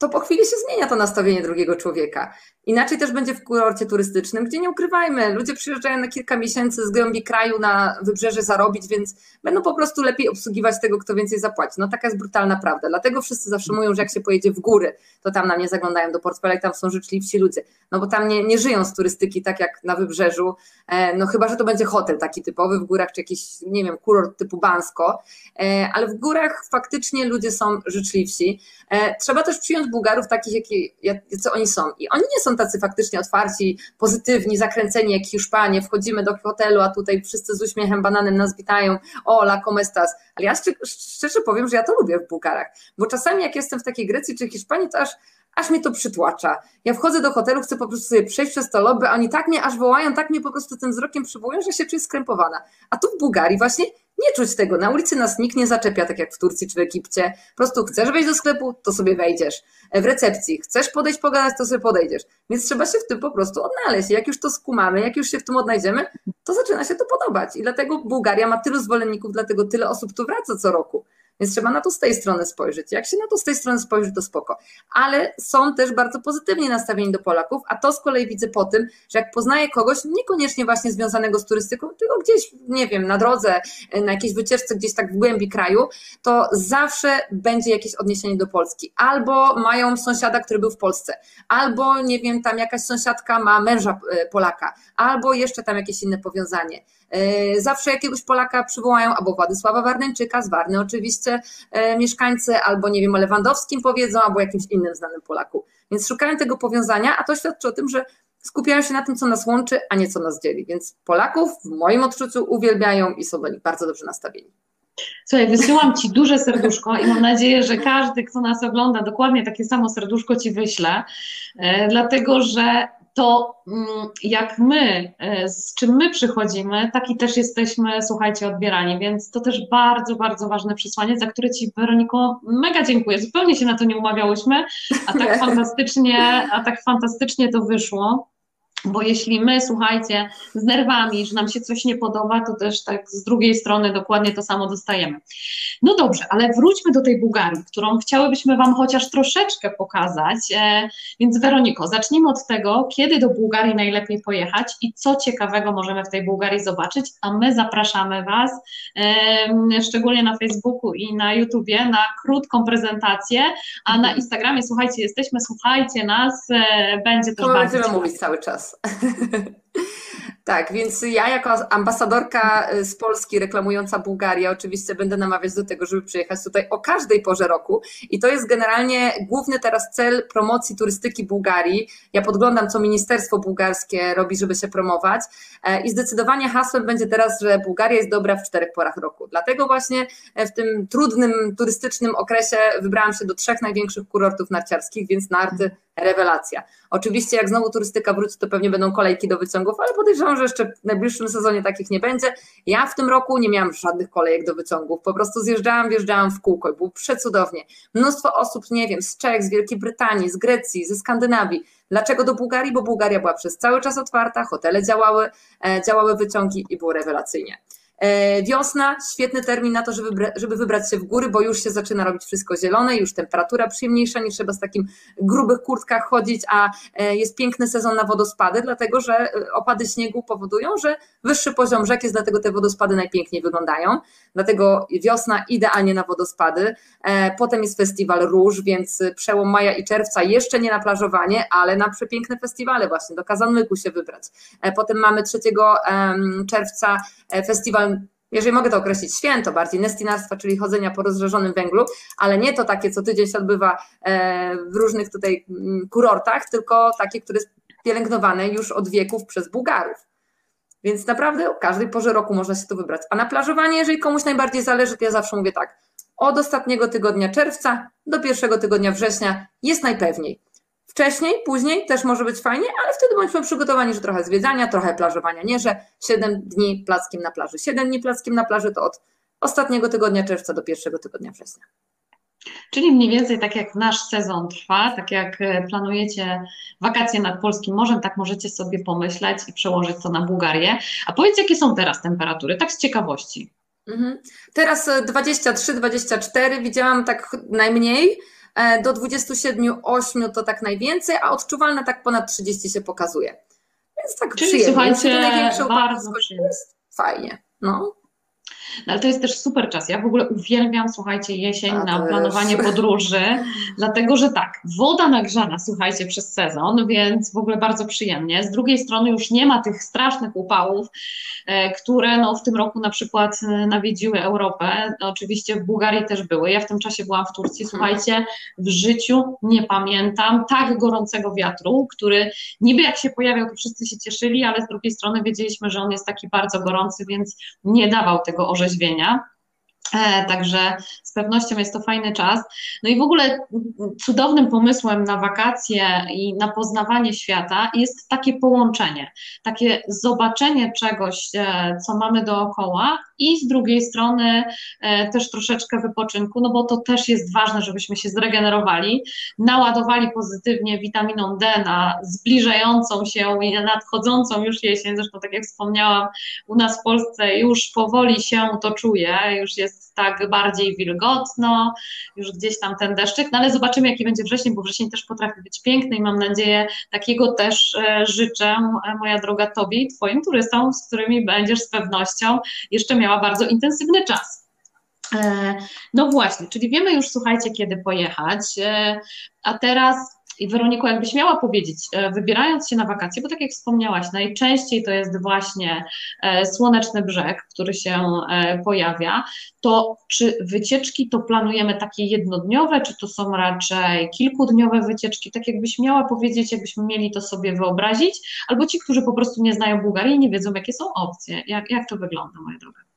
to po chwili się zmienia to nastawienie drugiego człowieka. Inaczej też będzie w kurorcie turystycznym, gdzie nie ukrywajmy, ludzie przyjeżdżają na kilka miesięcy z głębi kraju na wybrzeże zarobić, więc będą po prostu lepiej obsługiwać tego, kto więcej zapłaci. No taka jest brutalna prawda. Dlatego wszyscy zawsze mówią, że jak się pojedzie w góry, to tam na mnie zaglądają do portfela i tam są życzliwsi ludzie. No bo tam nie, nie żyją z turystyki tak jak na wybrzeżu, e, no chyba, że to będzie hotel taki typowy w górach, czy jakiś, nie wiem, kurort typu Bansko, e, ale w górach faktycznie ludzie są życzliwsi. E, trzeba też przyjąć Bułgarów takich, jacy oni są. I oni nie są tacy faktycznie otwarci, pozytywni, zakręceni jak Hiszpanie, wchodzimy do hotelu, a tutaj wszyscy z uśmiechem bananem nas witają, ola, como estas. Ale ja szczerze powiem, że ja to lubię w Bułgarach, bo czasami jak jestem w takiej Grecji czy Hiszpanii, to aż aż mnie to przytłacza. Ja wchodzę do hotelu, chcę po prostu sobie przejść przez to lobby, a oni tak mnie aż wołają, tak mnie po prostu tym wzrokiem przywołują, że się czuję skrępowana. A tu w Bułgarii właśnie nie czuć tego. Na ulicy nas nikt nie zaczepia, tak jak w Turcji czy w Egipcie. Po prostu chcesz wejść do sklepu, to sobie wejdziesz. W recepcji chcesz podejść, pogadać, to sobie podejdziesz. Więc trzeba się w tym po prostu odnaleźć. Jak już to skumamy, jak już się w tym odnajdziemy, to zaczyna się to podobać. I dlatego Bułgaria ma tylu zwolenników, dlatego tyle osób tu wraca co roku. Więc trzeba na to z tej strony spojrzeć. Jak się na to z tej strony spojrzy, to spoko. Ale są też bardzo pozytywnie nastawieni do Polaków, a to z kolei widzę po tym, że jak poznaję kogoś, niekoniecznie właśnie związanego z turystyką, tylko gdzieś, nie wiem, na drodze, na jakiejś wycieczce gdzieś tak w głębi kraju, to zawsze będzie jakieś odniesienie do Polski. Albo mają sąsiada, który był w Polsce, albo nie wiem, tam jakaś sąsiadka ma męża e, Polaka, albo jeszcze tam jakieś inne powiązanie. E, zawsze jakiegoś Polaka przywołają, albo Władysława Warneńczyka z Warny oczywiście e, mieszkańcy, albo nie wiem, o Lewandowskim powiedzą, albo jakimś innym znanym Polaku. Więc szukają tego powiązania, a to świadczy o tym, że skupiają się na tym, co nas łączy, a nie co nas dzieli. Więc Polaków w moim odczuciu uwielbiają i są do nich bardzo dobrze nastawieni. Słuchaj, wysyłam Ci duże serduszko i mam nadzieję, że każdy, kto nas ogląda, dokładnie takie samo serduszko Ci wyśle, e, dlatego że to mm, jak my, e, z czym my przychodzimy, taki też jesteśmy, słuchajcie, odbierani, więc to też bardzo, bardzo ważne przesłanie, za które Ci, Weroniko, mega dziękuję. Zupełnie się na to nie umawiałyśmy, a tak <laughs> fantastycznie, a tak fantastycznie to wyszło. Bo jeśli my, słuchajcie, z nerwami, że nam się coś nie podoba, to też tak z drugiej strony dokładnie to samo dostajemy. No dobrze, ale wróćmy do tej Bułgarii, którą chciałybyśmy Wam chociaż troszeczkę pokazać. E, więc Weroniko, zacznijmy od tego, kiedy do Bułgarii najlepiej pojechać i co ciekawego możemy w tej Bułgarii zobaczyć, a my zapraszamy Was, e, szczególnie na Facebooku i na YouTubie, na krótką prezentację, a na Instagramie, słuchajcie, jesteśmy, słuchajcie nas, e, będzie też to bardzo będziemy mówić cały czas. else. <laughs> <laughs> Tak, więc ja jako ambasadorka y, z Polski reklamująca Bułgarię oczywiście będę namawiać do tego, żeby przyjechać tutaj o każdej porze roku i to jest generalnie główny teraz cel promocji turystyki Bułgarii. Ja podglądam, co ministerstwo bułgarskie robi, żeby się promować e, i zdecydowanie hasłem będzie teraz, że Bułgaria jest dobra w czterech porach roku. Dlatego właśnie e, w tym trudnym turystycznym okresie wybrałam się do trzech największych kurortów narciarskich, więc narty rewelacja. Oczywiście jak znowu turystyka wróci, to pewnie będą kolejki do wyciągów, ale podejrzewam, że jeszcze w najbliższym sezonie takich nie będzie. Ja w tym roku nie miałam żadnych kolejek do wyciągów, po prostu zjeżdżałam, wjeżdżałam w kółko i było przecudownie. Mnóstwo osób, nie wiem, z Czech, z Wielkiej Brytanii, z Grecji, ze Skandynawii. Dlaczego do Bułgarii? Bo Bułgaria była przez cały czas otwarta, hotele działały, e, działały wyciągi i było rewelacyjnie. E, wiosna, świetny termin na to, żeby, żeby wybrać się w góry, bo już się zaczyna robić wszystko zielone, już temperatura przyjemniejsza, nie trzeba z takim grubych kurtkach chodzić, a e, jest piękny sezon na wodospady, dlatego że e, opady śniegu powodują, że wyższy poziom rzek jest, dlatego te wodospady najpiękniej wyglądają. Dlatego wiosna idealnie na wodospady. Potem jest festiwal róż, więc przełom maja i czerwca jeszcze nie na plażowanie, ale na przepiękne festiwale właśnie, do Kazanmyku się wybrać. Potem mamy 3 czerwca festiwal jeżeli mogę to określić, święto bardziej nestinarstwa, czyli chodzenia po rozżarzonym węglu, ale nie to takie, co tydzień się odbywa e, w różnych tutaj mm, kurortach, tylko takie, które jest pielęgnowane już od wieków przez Bułgarów. Więc naprawdę o każdej porze roku można się tu wybrać. A na plażowanie, jeżeli komuś najbardziej zależy, to ja zawsze mówię tak, od ostatniego tygodnia czerwca do pierwszego tygodnia września jest najpewniej. Wcześniej, później też może być fajnie, ale wtedy bądźmy przygotowani, że trochę zwiedzania, trochę plażowania, nie, że 7 dni plackiem na plaży. 7 dni plackiem na plaży to od ostatniego tygodnia czerwca do pierwszego tygodnia września. Czyli mniej więcej tak jak nasz sezon trwa, tak jak e, planujecie wakacje nad Polskim Morzem, tak możecie sobie pomyśleć i przełożyć to na Bułgarię. A powiedz, jakie są teraz temperatury, tak z ciekawości. Mhm. Teraz 23-24, e, widziałam tak najmniej, do 27-8 to tak najwięcej, a odczuwalne tak ponad 30 się pokazuje. Więc tak Czyli przyjemnie. słuchajcie, bardzo przyjemnie. Fajnie. No. No, ale to jest też super czas. Ja w ogóle uwielbiam, słuchajcie, jesień A, na planowanie podróży, <laughs> dlatego że tak, woda nagrzana, słuchajcie, przez sezon, więc w ogóle bardzo przyjemnie. Z drugiej strony już nie ma tych strasznych upałów, e, które no, w tym roku na przykład e, nawiedziły Europę. No, oczywiście w Bułgarii też były. Ja w tym czasie byłam w Turcji. Słuchajcie, w życiu nie pamiętam tak gorącego wiatru, który niby jak się pojawiał, to wszyscy się cieszyli, ale z drugiej strony wiedzieliśmy, że on jest taki bardzo gorący, więc nie dawał tego orzeźwienia. E, także z pewnością jest to fajny czas. No i w ogóle cudownym pomysłem na wakacje i na poznawanie świata jest takie połączenie, takie zobaczenie czegoś, e, co mamy dookoła i z drugiej strony e, też troszeczkę wypoczynku, no bo to też jest ważne, żebyśmy się zregenerowali, naładowali pozytywnie witaminą D na zbliżającą się i nadchodzącą już jesień. Zresztą, tak jak wspomniałam, u nas w Polsce już powoli się to czuje, już jest tak bardziej wilgotno, już gdzieś tam ten deszczyk, no ale zobaczymy, jaki będzie wrzesień, bo wrzesień też potrafi być piękny i mam nadzieję, takiego też e, życzę, e, moja droga Tobie i Twoim turystom, z którymi będziesz z pewnością jeszcze miała bardzo intensywny czas. E, no właśnie, czyli wiemy już, słuchajcie, kiedy pojechać, a teraz i Weroniko, jakbyś miała powiedzieć, e, wybierając się na wakacje, bo tak jak wspomniałaś, najczęściej to jest właśnie e, słoneczny brzeg, który się e, pojawia, to czy wycieczki to planujemy takie jednodniowe, czy to są raczej kilkudniowe wycieczki? Tak jakbyś miała powiedzieć, jakbyśmy mieli to sobie wyobrazić, albo ci, którzy po prostu nie znają Bułgarii nie wiedzą, jakie są opcje. Jak, jak to wygląda, moja droga?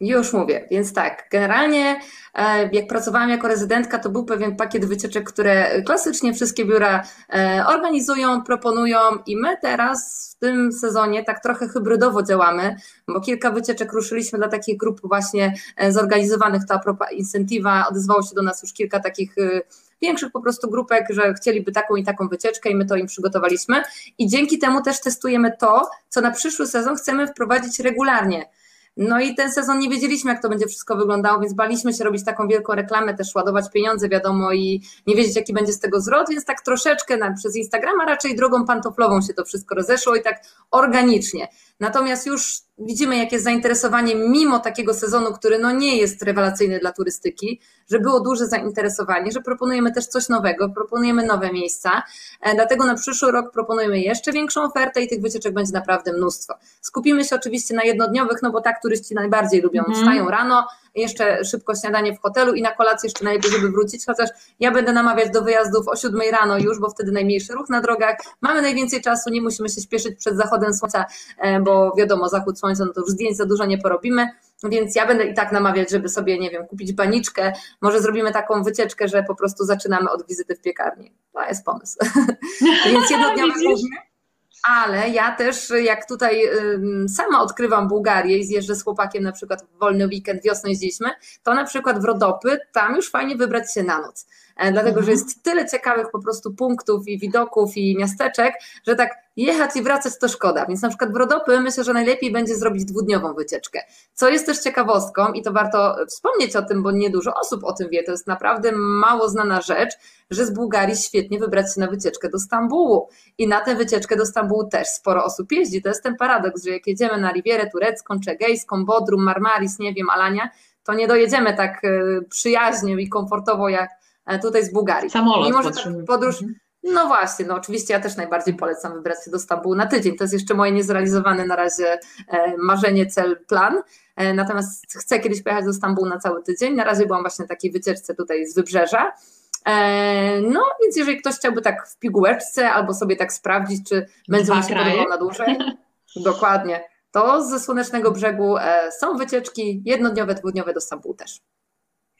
Już mówię, więc tak, generalnie e, jak pracowałam jako rezydentka, to był pewien pakiet wycieczek, które klasycznie wszystkie biura e, organizują, proponują i my teraz w tym sezonie tak trochę hybrydowo działamy, bo kilka wycieczek ruszyliśmy dla takich grup właśnie e, zorganizowanych, to a propos incentywa, odezwało się do nas już kilka takich większych po prostu grupek, że chcieliby taką i taką wycieczkę i my to im przygotowaliśmy. I dzięki temu też testujemy to, co na przyszły sezon chcemy wprowadzić regularnie no i ten sezon nie wiedzieliśmy, jak to będzie wszystko wyglądało, więc baliśmy się robić taką wielką reklamę, też ładować pieniądze, wiadomo, i nie wiedzieć, jaki będzie z tego zwrot, więc tak troszeczkę na, przez Instagrama raczej drogą pantoflową się to wszystko rozeszło i tak organicznie. Natomiast już widzimy, jakie jest zainteresowanie mimo takiego sezonu, który no nie jest rewelacyjny dla turystyki, że było duże zainteresowanie, że proponujemy też coś nowego, proponujemy nowe miejsca. E, dlatego na przyszły rok proponujemy jeszcze większą ofertę i tych wycieczek będzie naprawdę mnóstwo. Skupimy się oczywiście na jednodniowych, no bo tak turyści najbardziej lubią. Mm. Wstają rano, jeszcze szybko śniadanie w hotelu i na kolację jeszcze najlepiej, żeby wrócić, chociaż ja będę namawiać do wyjazdów o 7 rano już, bo wtedy najmniejszy ruch na drogach, mamy najwięcej czasu, nie musimy się śpieszyć przed zachodem słońca, e, bo wiadomo, zachód słońca, no to już zdjęć za dużo nie porobimy, więc ja będę i tak namawiać, żeby sobie, nie wiem, kupić baniczkę, może zrobimy taką wycieczkę, że po prostu zaczynamy od wizyty w piekarni. To jest pomysł. <laughs> więc jednodniowe głównie ale ja też, jak tutaj sama odkrywam Bułgarię i zjeżdżę z chłopakiem na przykład w wolny weekend, wiosną jeździliśmy, to na przykład w Rodopy, tam już fajnie wybrać się na noc. E, dlatego, że mhm. jest tyle ciekawych po prostu punktów i widoków i miasteczek, że tak jechać i wracać to szkoda. Więc na przykład w Rodopy myślę, że najlepiej będzie zrobić dwudniową wycieczkę. Co jest też ciekawostką i to warto wspomnieć o tym, bo nie dużo osób o tym wie, to jest naprawdę mało znana rzecz, że z Bułgarii świetnie wybrać się na wycieczkę do Stambułu. I na tę wycieczkę do Stambułu też sporo osób jeździ. To jest ten paradoks, że jak jedziemy na Rivierę Turecką, czy Egejską, Bodrum, Marmaris, nie wiem, Alania, to nie dojedziemy tak e, przyjaźnie i komfortowo jak tutaj z Bułgarii. Samolot Mimo, że tak podróż, mhm. No właśnie, no oczywiście ja też najbardziej polecam wybrać się do Stambułu na tydzień. To jest jeszcze moje niezrealizowane na razie e, marzenie, cel, plan. E, natomiast chcę kiedyś pojechać do Stambułu na cały tydzień. Na razie byłam właśnie na takiej wycieczce tutaj z wybrzeża. E, no, więc jeżeli ktoś chciałby tak w pigułeczce albo sobie tak sprawdzić, czy będzie mu się podobało na dłużej, <laughs> dokładnie, to ze Słonecznego Brzegu są wycieczki jednodniowe, dwudniowe do Stambułu też.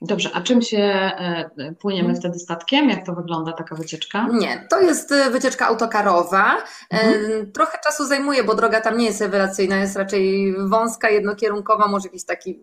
Dobrze, a czym się e, płyniemy mhm. wtedy statkiem? Jak to wygląda taka wycieczka? Nie, to jest e, wycieczka autokarowa. E, mhm. Trochę czasu zajmuje, bo droga tam nie jest rewelacyjna, jest raczej wąska, jednokierunkowa, może jakiś taki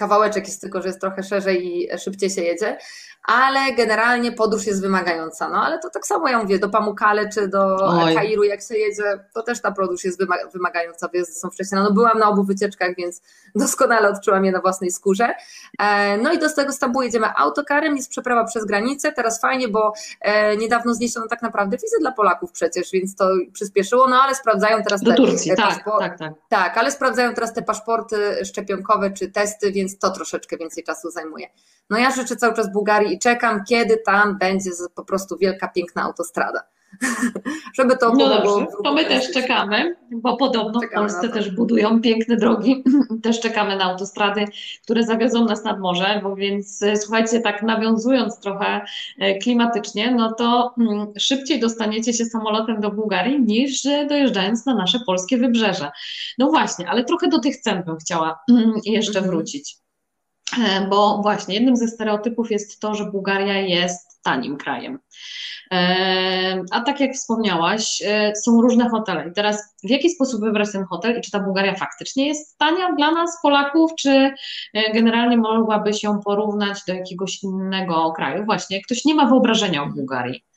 kawałeczek jest tylko, że jest trochę szerzej i szybciej się jedzie, ale generalnie podróż jest wymagająca. No ale to tak samo ja mówię, do Pamukale czy do Oj. Kairu, jak się jedzie, to też ta podróż jest wymagająca, wyjazdy są wcześniej. No byłam na obu wycieczkach, więc <laughs> doskonale odczułam je na własnej skórze. E, no i do tego Stambułu jedziemy autokarem, jest przeprawa przez granicę, teraz fajnie, bo e, niedawno zniesiono tak naprawdę wizy dla Polaków przecież, więc to przyspieszyło, no ale sprawdzają teraz do te Turcji, tak, tak, tak. Tak, ale sprawdzają teraz te paszporty szczepionkowe czy testy, więc to troszeczkę więcej czasu zajmuje. No ja życzę cały czas Bułgarii i czekam, kiedy tam będzie po prostu wielka, piękna autostrada. <laughs> Żeby to no dobrze, było to my też czekamy, bo podobno czekamy w Polsce też budują piękne drogi. <laughs> też czekamy na autostrady, które zawiozą nas nad morze, bo więc e, słuchajcie, tak nawiązując trochę e, klimatycznie, no to mm, szybciej dostaniecie się samolotem do Bułgarii niż e, dojeżdżając na nasze polskie wybrzeże. No właśnie, ale trochę do tych cen bym chciała mm, jeszcze mhm. wrócić. bo właśnie jednym ze stereotypów jest to, że Bułgaria jest tanim krajem. E, a tak jak wspomniałaś, e, są różne hotele. I teraz w jaki sposób wybrać ten hotel i czy ta Bułgaria faktycznie jest tania dla nas, Polaków, czy generalnie mogłaby się porównać do jakiegoś innego kraju? Właśnie, ktoś nie ma wyobrażenia o Bułgarii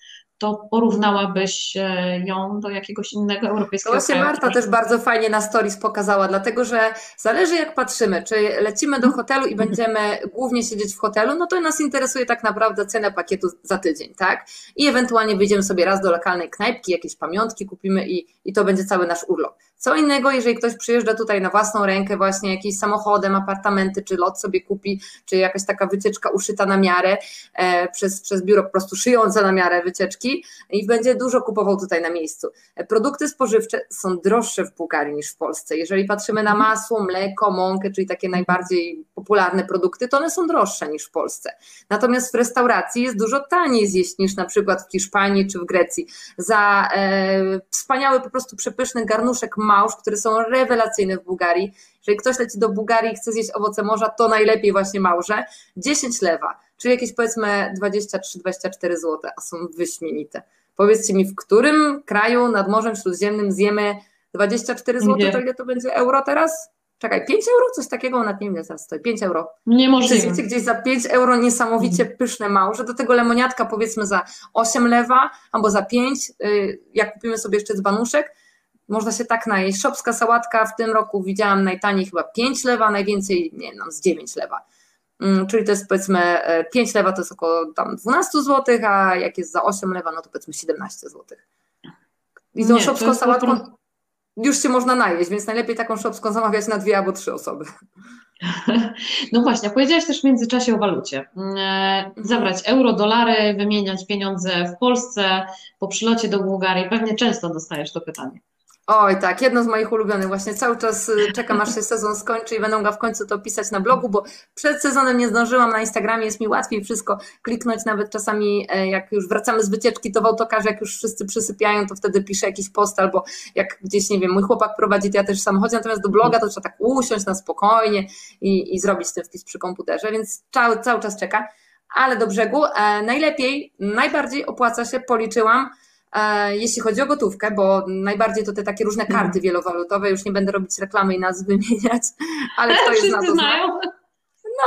to porównałabyś e, ją do jakiegoś innego europejskiego to właśnie kraju? Marta też bardzo fajnie na stories pokazała, dlatego że zależy jak patrzymy, czy lecimy do hotelu i będziemy głównie siedzieć w hotelu, no to nas interesuje tak naprawdę cena pakietu za tydzień, tak? I ewentualnie wyjdziemy sobie raz do lokalnej knajpki, jakieś pamiątki kupimy i, i to będzie cały nasz urlop. Co innego, jeżeli ktoś przyjeżdża tutaj na własną rękę, właśnie jakimś samochodem, apartamenty, czy lot sobie kupi, czy jakaś taka wycieczka uszyta na miarę e, przez, przez biuro po prostu szyjące na miarę wycieczki i będzie dużo kupował tutaj na miejscu. E, produkty spożywcze są droższe w Bułgarii niż w Polsce. Jeżeli patrzymy na masło, mleko, mąkę, czyli takie najbardziej popularne produkty, to one są droższe niż w Polsce. Natomiast w restauracji jest dużo taniej zjeść niż na przykład w Hiszpanii czy w Grecji. Za e, wspaniały, po prostu przepyszny garnuszek małż, które są rewelacyjne w Bułgarii. Jeżeli ktoś leci do Bułgarii i chce zjeść owoce morza, to najlepiej właśnie małże. 10 lewa, czyli jakieś powiedzmy 23-24 zł, a są wyśmienite. Powiedzcie mi, w którym kraju nad Morzem Śródziemnym zjemy 24 zł, to ile to będzie euro teraz? Czekaj, 5 euro? Coś takiego, nawet nie wiem, teraz stoi. 5 euro. Niemożliwe. Wiecie, gdzieś za 5 euro niesamowicie pyszne małże, do tego lemoniatka powiedzmy za 8 lewa, albo za 5, y, jak kupimy sobie jeszcze dzbanuszek, można się tak najeść. Szopska sałatka w tym roku widziałam najtaniej chyba 5 lewa, najwięcej, nie wiem, z 9 lewa. Mm, czyli to jest powiedzmy 5 e, lewa to jest około tam 12 zł, a jak jest za 8 lewa, no to powiedzmy 17 zł. I tą nie, szopską sałatką już się można najeść, więc najlepiej taką szopską zamawiać na dwie albo trzy osoby. <laughs> No właśnie, powiedziałaś też w międzyczasie o walucie. E, mhm. Zabrać euro, dolary, wymieniać pieniądze w Polsce po przylocie do Bułgarii. Pewnie często dostajesz to pytanie. Oj, tak, jedno z moich ulubionych. Właśnie cały czas y, czekam, aż się sezon skończy i będę go w końcu to pisać na blogu, bo przed sezonem nie zdążyłam. Na Instagramie jest mi łatwiej wszystko kliknąć, nawet czasami e, jak już wracamy z wycieczki, to w autokarze, jak już wszyscy przysypiają, to wtedy piszę jakiś post, albo jak gdzieś, nie wiem, mój chłopak prowadzi, to ja też w samochodzie, natomiast do bloga to trzeba tak usiąść na spokojnie i, i zrobić ten wpis przy komputerze, więc cały, cały czas czeka. Ale do brzegu e, najlepiej, najbardziej opłaca się, policzyłam, jeśli chodzi o gotówkę, bo najbardziej to te takie różne karty mhm. wielowalutowe, już nie będę robić reklamy i nazw wymieniać, <laughs> ale kto jest na to znają.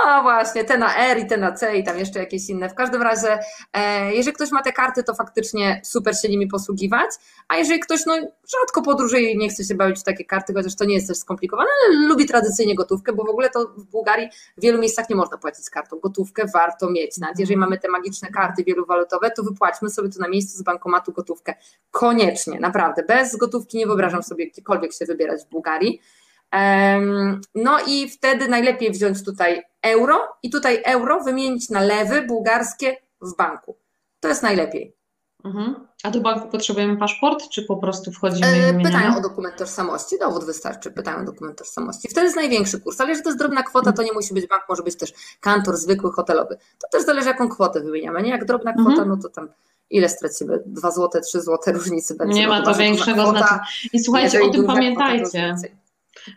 No właśnie, te na R i te na C i tam jeszcze jakieś inne. W każdym razie, e, jeżeli ktoś ma te karty, to faktycznie super się nimi posługiwać, a jeżeli ktoś no, rzadko podróżuje i nie chce się bawić w takie karty, chociaż to nie jest też skomplikowane, ale lubi tradycyjnie gotówkę, bo w ogóle to w Bułgarii w wielu miejscach nie można płacić z kartą. Gotówkę warto mieć. Nawet jeżeli mamy te magiczne karty wielowalutowe, to wypłaćmy sobie tu na miejscu z bankomatu gotówkę. Koniecznie, naprawdę. Bez gotówki nie wyobrażam sobie gdziekolwiek się wybierać w Bułgarii. No i wtedy najlepiej wziąć tutaj euro i tutaj euro wymienić na lewy bułgarskie w banku. To jest najlepiej. Mhm. A do banku potrzebujemy paszport, czy po prostu wchodzimy e, Pytają o dokument tożsamości, dowód wystarczy, pytają o dokument tożsamości. Wtedy jest największy kurs, ale jeżeli to jest drobna kwota, to nie musi być bank, może być też kantor zwykły, hotelowy. To też zależy, jaką kwotę wymieniamy. Nie jak drobna kwota, mhm. no to tam ile stracimy? 2 zł, 3 zł różnicy będzie. Nie ma to większego znaczenia. I słuchajcie, o tym pamiętajcie. Kwota,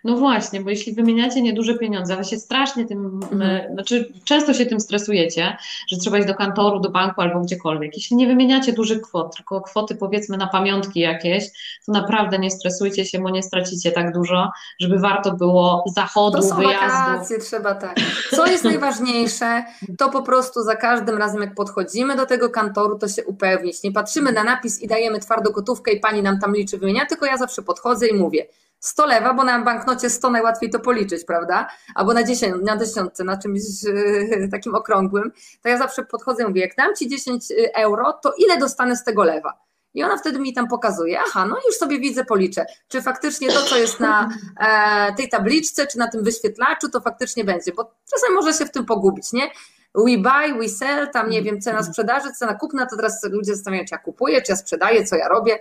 no właśnie, bo jeśli wymieniacie nieduże pieniądze, ale się strasznie tym, mhm. E, znaczy często się tym stresujecie, że trzeba iść do kantoru, do banku albo gdziekolwiek. Jeśli nie wymieniacie dużych kwot, tylko kwoty powiedzmy na pamiątki jakieś, to naprawdę nie stresujcie się, bo nie stracicie tak dużo, żeby warto było zachodu, to są wyjazdu. Wakacje, trzeba tak. Co jest najważniejsze, to po prostu za każdym razem jak podchodzimy do tego kantoru, to się upewnić. Nie patrzymy na napis i dajemy twardo gotówkę i pani nam tam liczy wymienia, tylko ja zawsze podchodzę i mówię, 100 lewa, bo na banknocie 100 najłatwiej to policzyć, prawda? Albo na, 10, na dziesiątce, na czymś yy, takim okrągłym. To ja zawsze podchodzę i mówię, jak dam Ci 10 y, euro, to ile dostanę z tego lewa? I ona wtedy mi tam pokazuje, aha, no już sobie widzę, policzę, czy faktycznie to, co jest na e, tej tabliczce, czy na tym wyświetlaczu, to faktycznie będzie, bo czasem może się w tym pogubić, nie? We buy, we sell, tam nie wiem, cena sprzedaży, cena kupna, to teraz ludzie zastanawiają, czy ja kupuję, czy ja sprzedaję, co ja robię.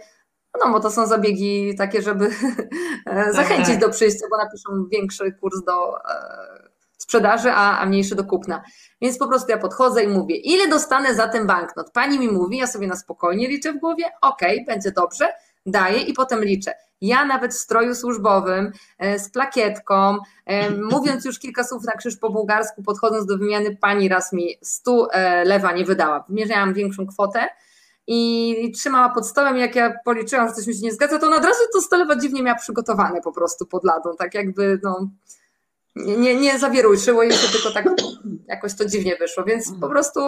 No bo to są zabiegi takie, żeby <laughs> tak, zachęcić tak. do przyjścia, bo napiszą większy kurs do e, sprzedaży, a, a mniejszy do kupna. Więc po prostu ja podchodzę i mówię, ile dostanę za ten banknot? Pani mi mówi, ja sobie na spokojnie liczę w głowie, ok, będzie dobrze, daję i potem liczę. Ja nawet w stroju służbowym, e, z plakietką, e, <laughs> mówiąc już kilka słów na krzyż po bułgarsku, podchodząc do wymiany, pani raz mi 100 e, lewa nie wydała. Mierzyłam większą kwotę i trzymała pod stołem. Jak ja policzyłam, że coś mi się nie zgadza, to ona od razu to stolewa dziwnie miała przygotowane po prostu pod ladą, tak jakby no, nie, nie zawieruszyło jej się, tylko tak jakoś to dziwnie wyszło, więc po prostu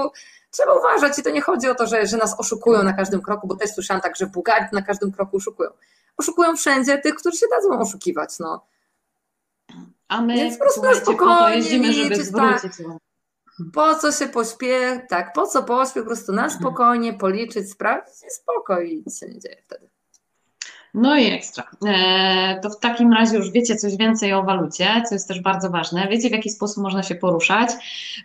trzeba uważać i to nie chodzi o to, że, że nas oszukują na każdym kroku, bo też słyszałam tak, że Bułgarii na każdym kroku oszukują. Oszukują wszędzie tych, którzy się dadzą oszukiwać, no. A my Więc po prostu na spokojnie żeby liczyć, tak. zwrócić wam. Po co się pośpiech, tak, po co pośpiech, po prostu na spokojnie policzyć, sprawdzić i spokojnie, nic się nie dzieje wtedy. No i ekstra. E, to w takim razie już wiecie coś więcej o walucie, co jest też bardzo ważne. Wiecie, w jaki sposób można się poruszać.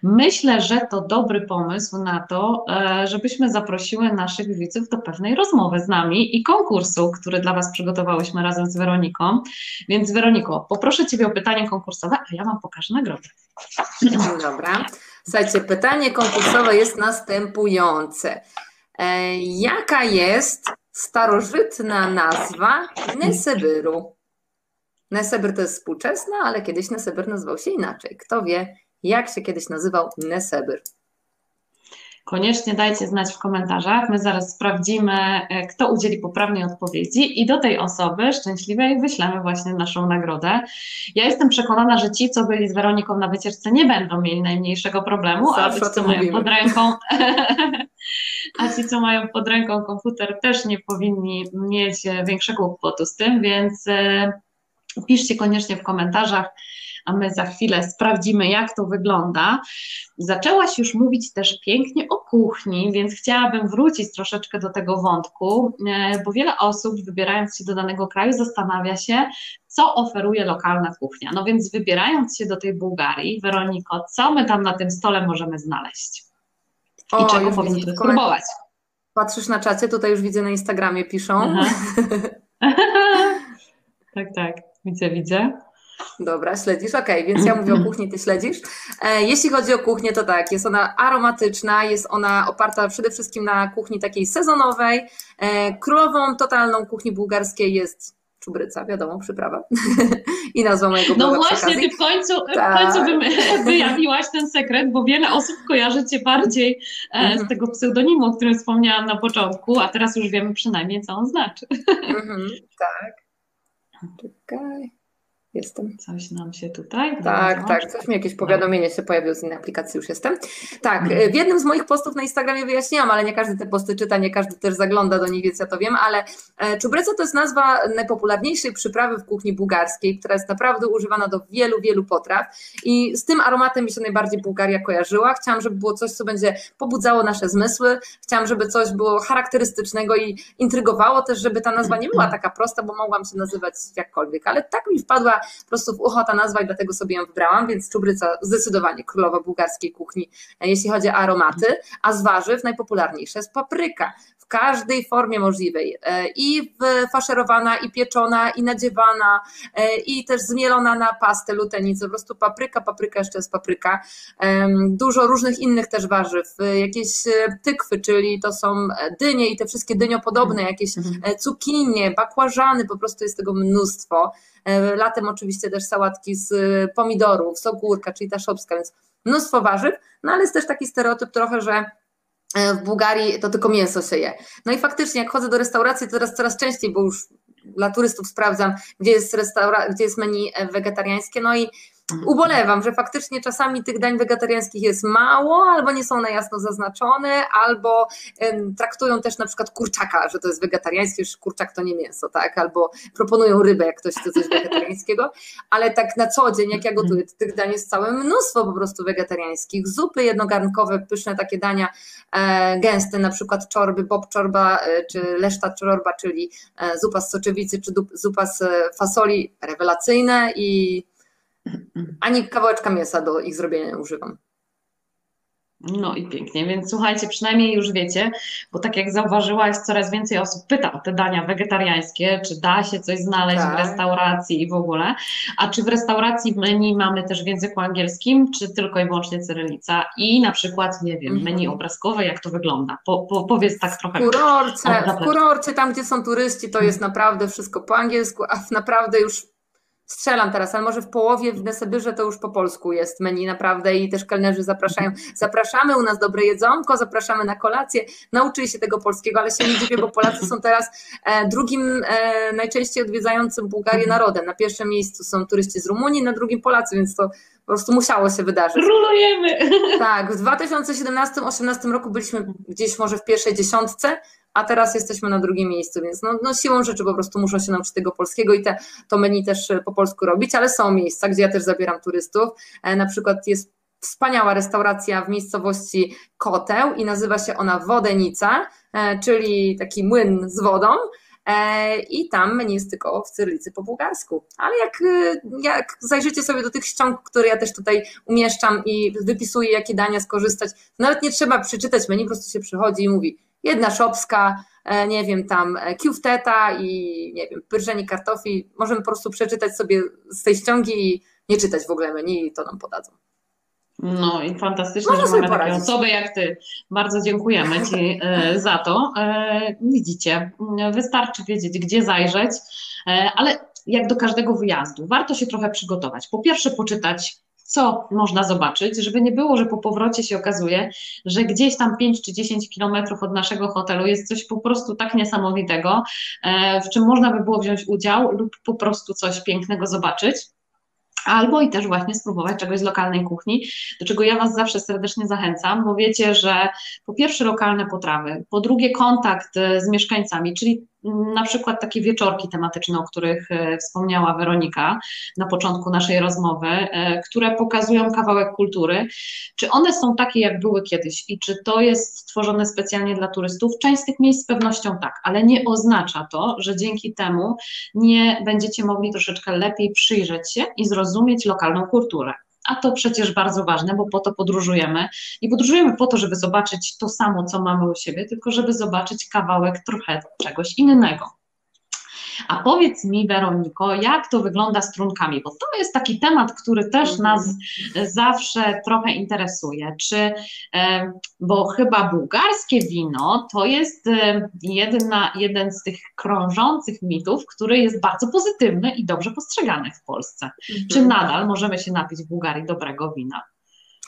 Myślę, że to dobry pomysł na to, e, żebyśmy zaprosiły naszych widzów do pewnej rozmowy z nami i konkursu, który dla Was przygotowałyśmy razem z Weroniką. Więc Weroniko, poproszę Ciebie o pytanie konkursowe, a ja Wam pokażę nagrodę. Dobra. Słuchajcie, pytanie konkursowe jest następujące. E, jaka jest starożytna nazwa Nesebyru? Nesebyr to jest współczesna, ale kiedyś Nesebyr nazywał się inaczej. Kto wie, jak się kiedyś nazywał Nesebyr? Koniecznie dajcie znać w komentarzach. My zaraz sprawdzimy, e, kto udzieli poprawnej odpowiedzi i do tej osoby szczęśliwej wyślemy właśnie naszą nagrodę. Ja jestem przekonana, że ci, co byli z Weroniką na wycieczce, nie będą mieli najmniejszego problemu, a Zawsze o co mają pod ręką, <laughs> a ci, co mają pod ręką komputer, też nie powinni mieć e, większego kłopotu z tym, więc e, piszcie koniecznie w komentarzach, a my za chwilę sprawdzimy, jak to wygląda. Zaczęłaś już mówić też pięknie o kuchni, więc chciałabym wrócić troszeczkę do tego wątku, e, bo wiele osób wybierając się do danego kraju zastanawia się, co oferuje lokalna kuchnia. No więc wybierając się do tej Bułgarii, Weroniko, co my tam na tym stole możemy znaleźć? I O, czego powinniśmy spróbować? Patrzysz na czacie, tutaj już widzę na Instagramie piszą. <laughs> Tak, tak, widzę, widzę. Dobra, śledzisz? Okej, więc ja mówię o <laughs> kuchni, ty śledzisz. E, Jeśli chodzi o kuchnię, to tak, jest ona aromatyczna, jest ona oparta przede wszystkim na kuchni takiej sezonowej. E, Królową totalną kuchni bułgarskiej jest czubryca, wiadomo, przyprawa. <laughs> I nazwa mojego No właśnie, ty w końcu, w Tak. końcu wy- <laughs> wyjawiłaś ten sekret, bo wiele osób kojarzy cię bardziej e, Mhm. z tego pseudonimu, o którym wspomniałam na początku, a teraz już wiemy przynajmniej, co on znaczy. Mhm, tak. Czekaj. Jestem. Coś nam się tutaj. Tak, tak, coś mi jakieś powiadomienie się pojawiło z innej aplikacji, już jestem. Tak, e, w jednym z moich postów na Instagramie wyjaśniłam, ale nie każdy te posty czyta, nie każdy też zagląda do nich, więc ja to wiem, ale e, czubreca to jest nazwa najpopularniejszej przyprawy w kuchni bułgarskiej, która jest naprawdę używana do wielu, wielu potraw i z tym aromatem mi się najbardziej Bułgaria kojarzyła. Chciałam, żeby było coś, co będzie pobudzało nasze zmysły, chciałam, żeby coś było charakterystycznego i intrygowało też, żeby ta nazwa nie była taka prosta, bo mogłam się nazywać jakkolwiek, ale tak mi wpadła po prostu w ucho ta nazwa i dlatego sobie ją wybrałam, więc czubryca zdecydowanie królowa bułgarskiej kuchni, e, jeśli chodzi o aromaty, a z warzyw najpopularniejsza jest papryka w każdej formie możliwej e, i faszerowana, i pieczona, i nadziewana, e, i też zmielona na pastę lutenicy, po prostu papryka, papryka jeszcze jest papryka, dużo różnych innych też warzyw, e, jakieś tykwy, czyli to są dynie i te wszystkie dyniopodobne, jakieś Mhm. cukinie, bakłażany, po prostu jest tego mnóstwo. Latem oczywiście też sałatki z pomidorów, z ogórka, czyli ta szopska, więc mnóstwo warzyw, no ale jest też taki stereotyp trochę, że w Bułgarii to tylko mięso się je. No i faktycznie jak chodzę do restauracji, to teraz coraz częściej, bo już dla turystów sprawdzam, gdzie jest, restaura- gdzie jest menu e, wegetariańskie, no i ubolewam, że faktycznie czasami tych dań wegetariańskich jest mało, albo nie są na jasno zaznaczone, albo traktują też na przykład kurczaka, że to jest wegetariańskie, już kurczak to nie mięso, tak? Albo proponują rybę, jak ktoś chce coś wegetariańskiego, ale tak na co dzień, jak ja gotuję, tych dań jest całe mnóstwo po prostu wegetariańskich. Zupy jednogarnkowe, pyszne takie dania, e, gęste, na przykład czorby, bob czorba, e, czy leszta czorba, czyli e, zupa z soczewicy, czy zupa z fasoli, rewelacyjne i ani kawałeczka mięsa do ich zrobienia nie używam. No i pięknie, więc słuchajcie, przynajmniej już wiecie, bo tak jak zauważyłaś, coraz więcej osób pyta o te dania wegetariańskie, czy da się coś znaleźć tak. w restauracji i w ogóle. A czy w restauracji w menu mamy też w języku angielskim, czy tylko i wyłącznie cyrylica? I na przykład, nie wiem, menu mhm. obrazkowe, jak to wygląda? Po, po, powiedz tak trochę. W kurorcie, w kurorcie, tam gdzie są turyści, to jest naprawdę wszystko po angielsku, a naprawdę już strzelam teraz, ale może w połowie w Nesebyrze to już po polsku jest menu naprawdę i też kelnerzy zapraszają. Zapraszamy u nas dobre jedzonko, zapraszamy na kolację. Nauczyli się tego polskiego, ale się nie dziwię, bo Polacy są teraz e, drugim e, najczęściej odwiedzającym Bułgarię narodem. Na pierwszym miejscu są turyści z Rumunii, na drugim Polacy, więc to po prostu musiało się wydarzyć. Rulujemy! Tak, w 2017-2018 roku byliśmy gdzieś może w pierwszej dziesiątce, a teraz jesteśmy na drugim miejscu, więc no, no siłą rzeczy po prostu muszą się nauczyć tego polskiego i te, to menu też e, po polsku robić, ale są miejsca, gdzie ja też zabieram turystów. E, na przykład jest wspaniała restauracja w miejscowości Koteł i nazywa się ona Wodenica, e, czyli taki młyn z wodą. I tam menu jest tylko w cyrylicy po bułgarsku. Ale jak, jak zajrzycie sobie do tych ściąg, które ja też tutaj umieszczam i wypisuję, jakie dania skorzystać, nawet nie trzeba przeczytać menu, po prostu się przychodzi i mówi jedna szopska, e, nie wiem, tam e, kiufteta i nie wiem, pyrżeni kartofli. Możemy po prostu przeczytać sobie z tej ściągi i nie czytać w ogóle menu i to nam podadzą. No i fantastycznie, Można że mamy takie osoby jak Ty. Bardzo dziękujemy Ci e, za to. Widzicie, wystarczy wiedzieć, gdzie zajrzeć, ale jak do każdego wyjazdu, warto się trochę przygotować. Po pierwsze, poczytać co można zobaczyć, żeby nie było, że po powrocie się okazuje, że gdzieś tam 5 czy 10 kilometrów od naszego hotelu jest coś po prostu tak niesamowitego, e, w czym można by było wziąć udział lub po prostu coś pięknego zobaczyć. Albo i też właśnie spróbować czegoś z lokalnej kuchni, do czego ja Was zawsze serdecznie zachęcam, bo wiecie, że po pierwsze lokalne potrawy, po drugie kontakt e, z mieszkańcami, czyli na przykład takie wieczorki tematyczne, o których e, wspomniała Weronika na początku naszej rozmowy, e, które pokazują kawałek kultury. Czy one są takie, jak były kiedyś i czy to jest stworzone specjalnie dla turystów? Część z tych miejsc z pewnością tak, ale nie oznacza to, że dzięki temu nie będziecie mogli troszeczkę lepiej przyjrzeć się i zrozumieć lokalną kulturę. A to przecież bardzo ważne, bo po to podróżujemy. I podróżujemy po to, żeby zobaczyć to samo, co mamy u siebie, tylko żeby zobaczyć kawałek trochę czegoś innego. A powiedz mi, Weroniko, jak to wygląda z trunkami, bo to jest taki temat, który też mhm. nas zawsze trochę interesuje. Czy, bo chyba bułgarskie wino to jest jedna, jeden z tych krążących mitów, który jest bardzo pozytywny i dobrze postrzegany w Polsce. Mhm. Czy nadal możemy się napić w Bułgarii dobrego wina?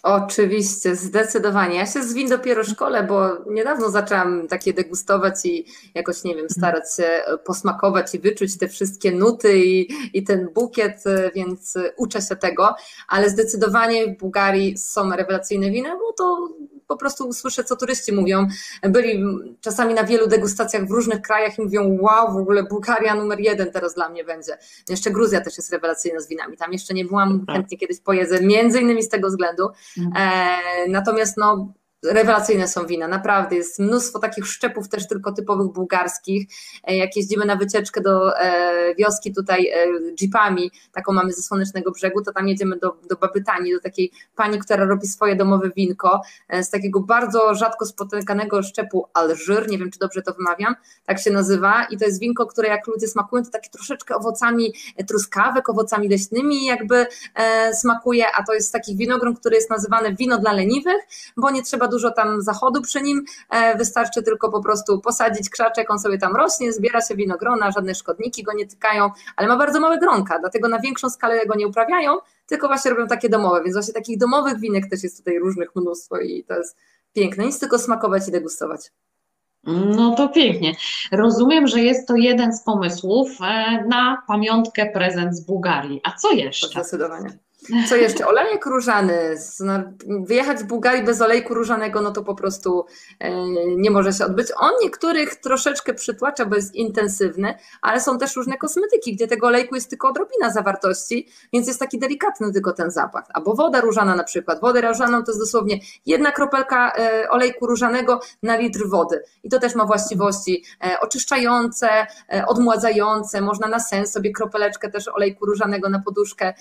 Oczywiście, zdecydowanie. Ja się z win dopiero szkole, bo niedawno zaczęłam takie degustować i jakoś, nie wiem, starać się posmakować i wyczuć te wszystkie nuty i, i ten bukiet, więc uczę się tego, ale zdecydowanie w Bułgarii są rewelacyjne wina, bo to po prostu słyszę, co turyści mówią. Byli czasami na wielu degustacjach w różnych krajach i mówią, wow, w ogóle Bułgaria numer jeden teraz dla mnie będzie. Jeszcze Gruzja też jest rewelacyjna z winami. Tam jeszcze nie byłam, tak. chętnie kiedyś pojedę, między innymi z tego względu. Mhm. E, natomiast no, rewelacyjne są wina, naprawdę jest mnóstwo takich szczepów też tylko typowych bułgarskich. E, jak jeździmy na wycieczkę do e, wioski tutaj e, jeepami, taką mamy ze Słonecznego Brzegu, to tam jedziemy do, do Babytani, do takiej pani, która robi swoje domowe winko z takiego bardzo rzadko spotykanego szczepu Alżyr, nie wiem czy dobrze to wymawiam, tak się nazywa. I to jest winko, które jak ludzie smakują, to takie troszeczkę owocami truskawek, owocami leśnymi jakby smakuje, a to jest taki winogron, który jest nazywany wino dla leniwych, bo nie trzeba dużo tam zachodu przy nim, e, wystarczy tylko po prostu posadzić krzaczek, on sobie tam rośnie, zbiera się winogrona, żadne szkodniki go nie tykają, ale ma bardzo małe gronka, dlatego na większą skalę go nie uprawiają, tylko właśnie robią takie domowe, więc właśnie takich domowych winek też jest tutaj różnych mnóstwo i to jest piękne, nic tylko smakować i degustować. No to pięknie. Rozumiem, że jest to jeden z pomysłów e, na pamiątkę prezent z Bułgarii. A co jeszcze? Zdecydowanie. Co jeszcze? Olejek różany. No, wyjechać z Bułgarii bez olejku różanego, no to po prostu e, nie może się odbyć. On niektórych troszeczkę przytłacza, bo jest intensywny, ale są też różne kosmetyki, gdzie tego olejku jest tylko odrobina zawartości, więc jest taki delikatny tylko ten zapach. Albo woda różana na przykład. Wodę różaną to jest dosłownie jedna kropelka e, olejku różanego na litr wody. I to też ma właściwości e, oczyszczające, odmładzające. Można na sens sobie kropeleczkę też olejku różanego na poduszkę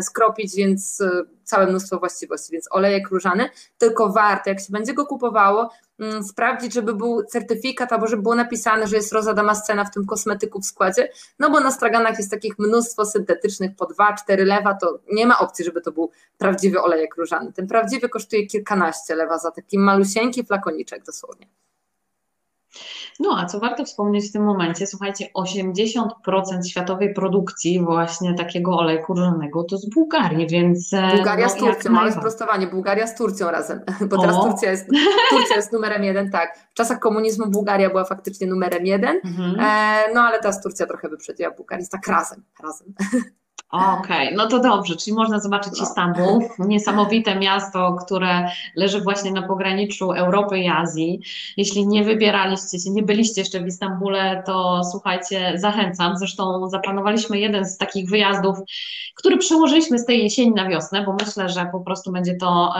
skropić więc e, całe mnóstwo właściwości, więc olejek różany, tylko warto, jak się będzie go kupowało, mm, sprawdzić, żeby był certyfikat albo żeby było napisane, że jest roza damascena w tym kosmetyku w składzie, no bo na straganach jest takich mnóstwo syntetycznych po 2-4 lewa, to nie ma opcji, żeby to był prawdziwy olejek różany. Ten prawdziwy kosztuje kilkanaście lewa za taki malusieńki flakoniczek dosłownie. No a co warto wspomnieć w tym momencie, słuchajcie, 80% światowej produkcji właśnie takiego olejku różanego to z Bułgarii, więc... E, Bułgaria no, z Turcją, małe sprostowanie, Bułgaria z Turcją razem, <laughs> bo teraz Turcja jest, <laughs> Turcja jest numerem jeden, tak. W czasach komunizmu Bułgaria była faktycznie numerem jeden, mhm. e, no ale teraz Turcja trochę wyprzedziła Bułgarię, tak razem, razem. <laughs> Okej, okay, no to dobrze, czyli można zobaczyć no. Istanbul, niesamowite miasto, które leży właśnie na pograniczu Europy i Azji. Jeśli nie wybieraliście się, nie byliście jeszcze w Istambule, to słuchajcie, zachęcam. Zresztą zaplanowaliśmy jeden z takich wyjazdów, który przełożyliśmy z tej jesieni na wiosnę, bo myślę, że po prostu będzie to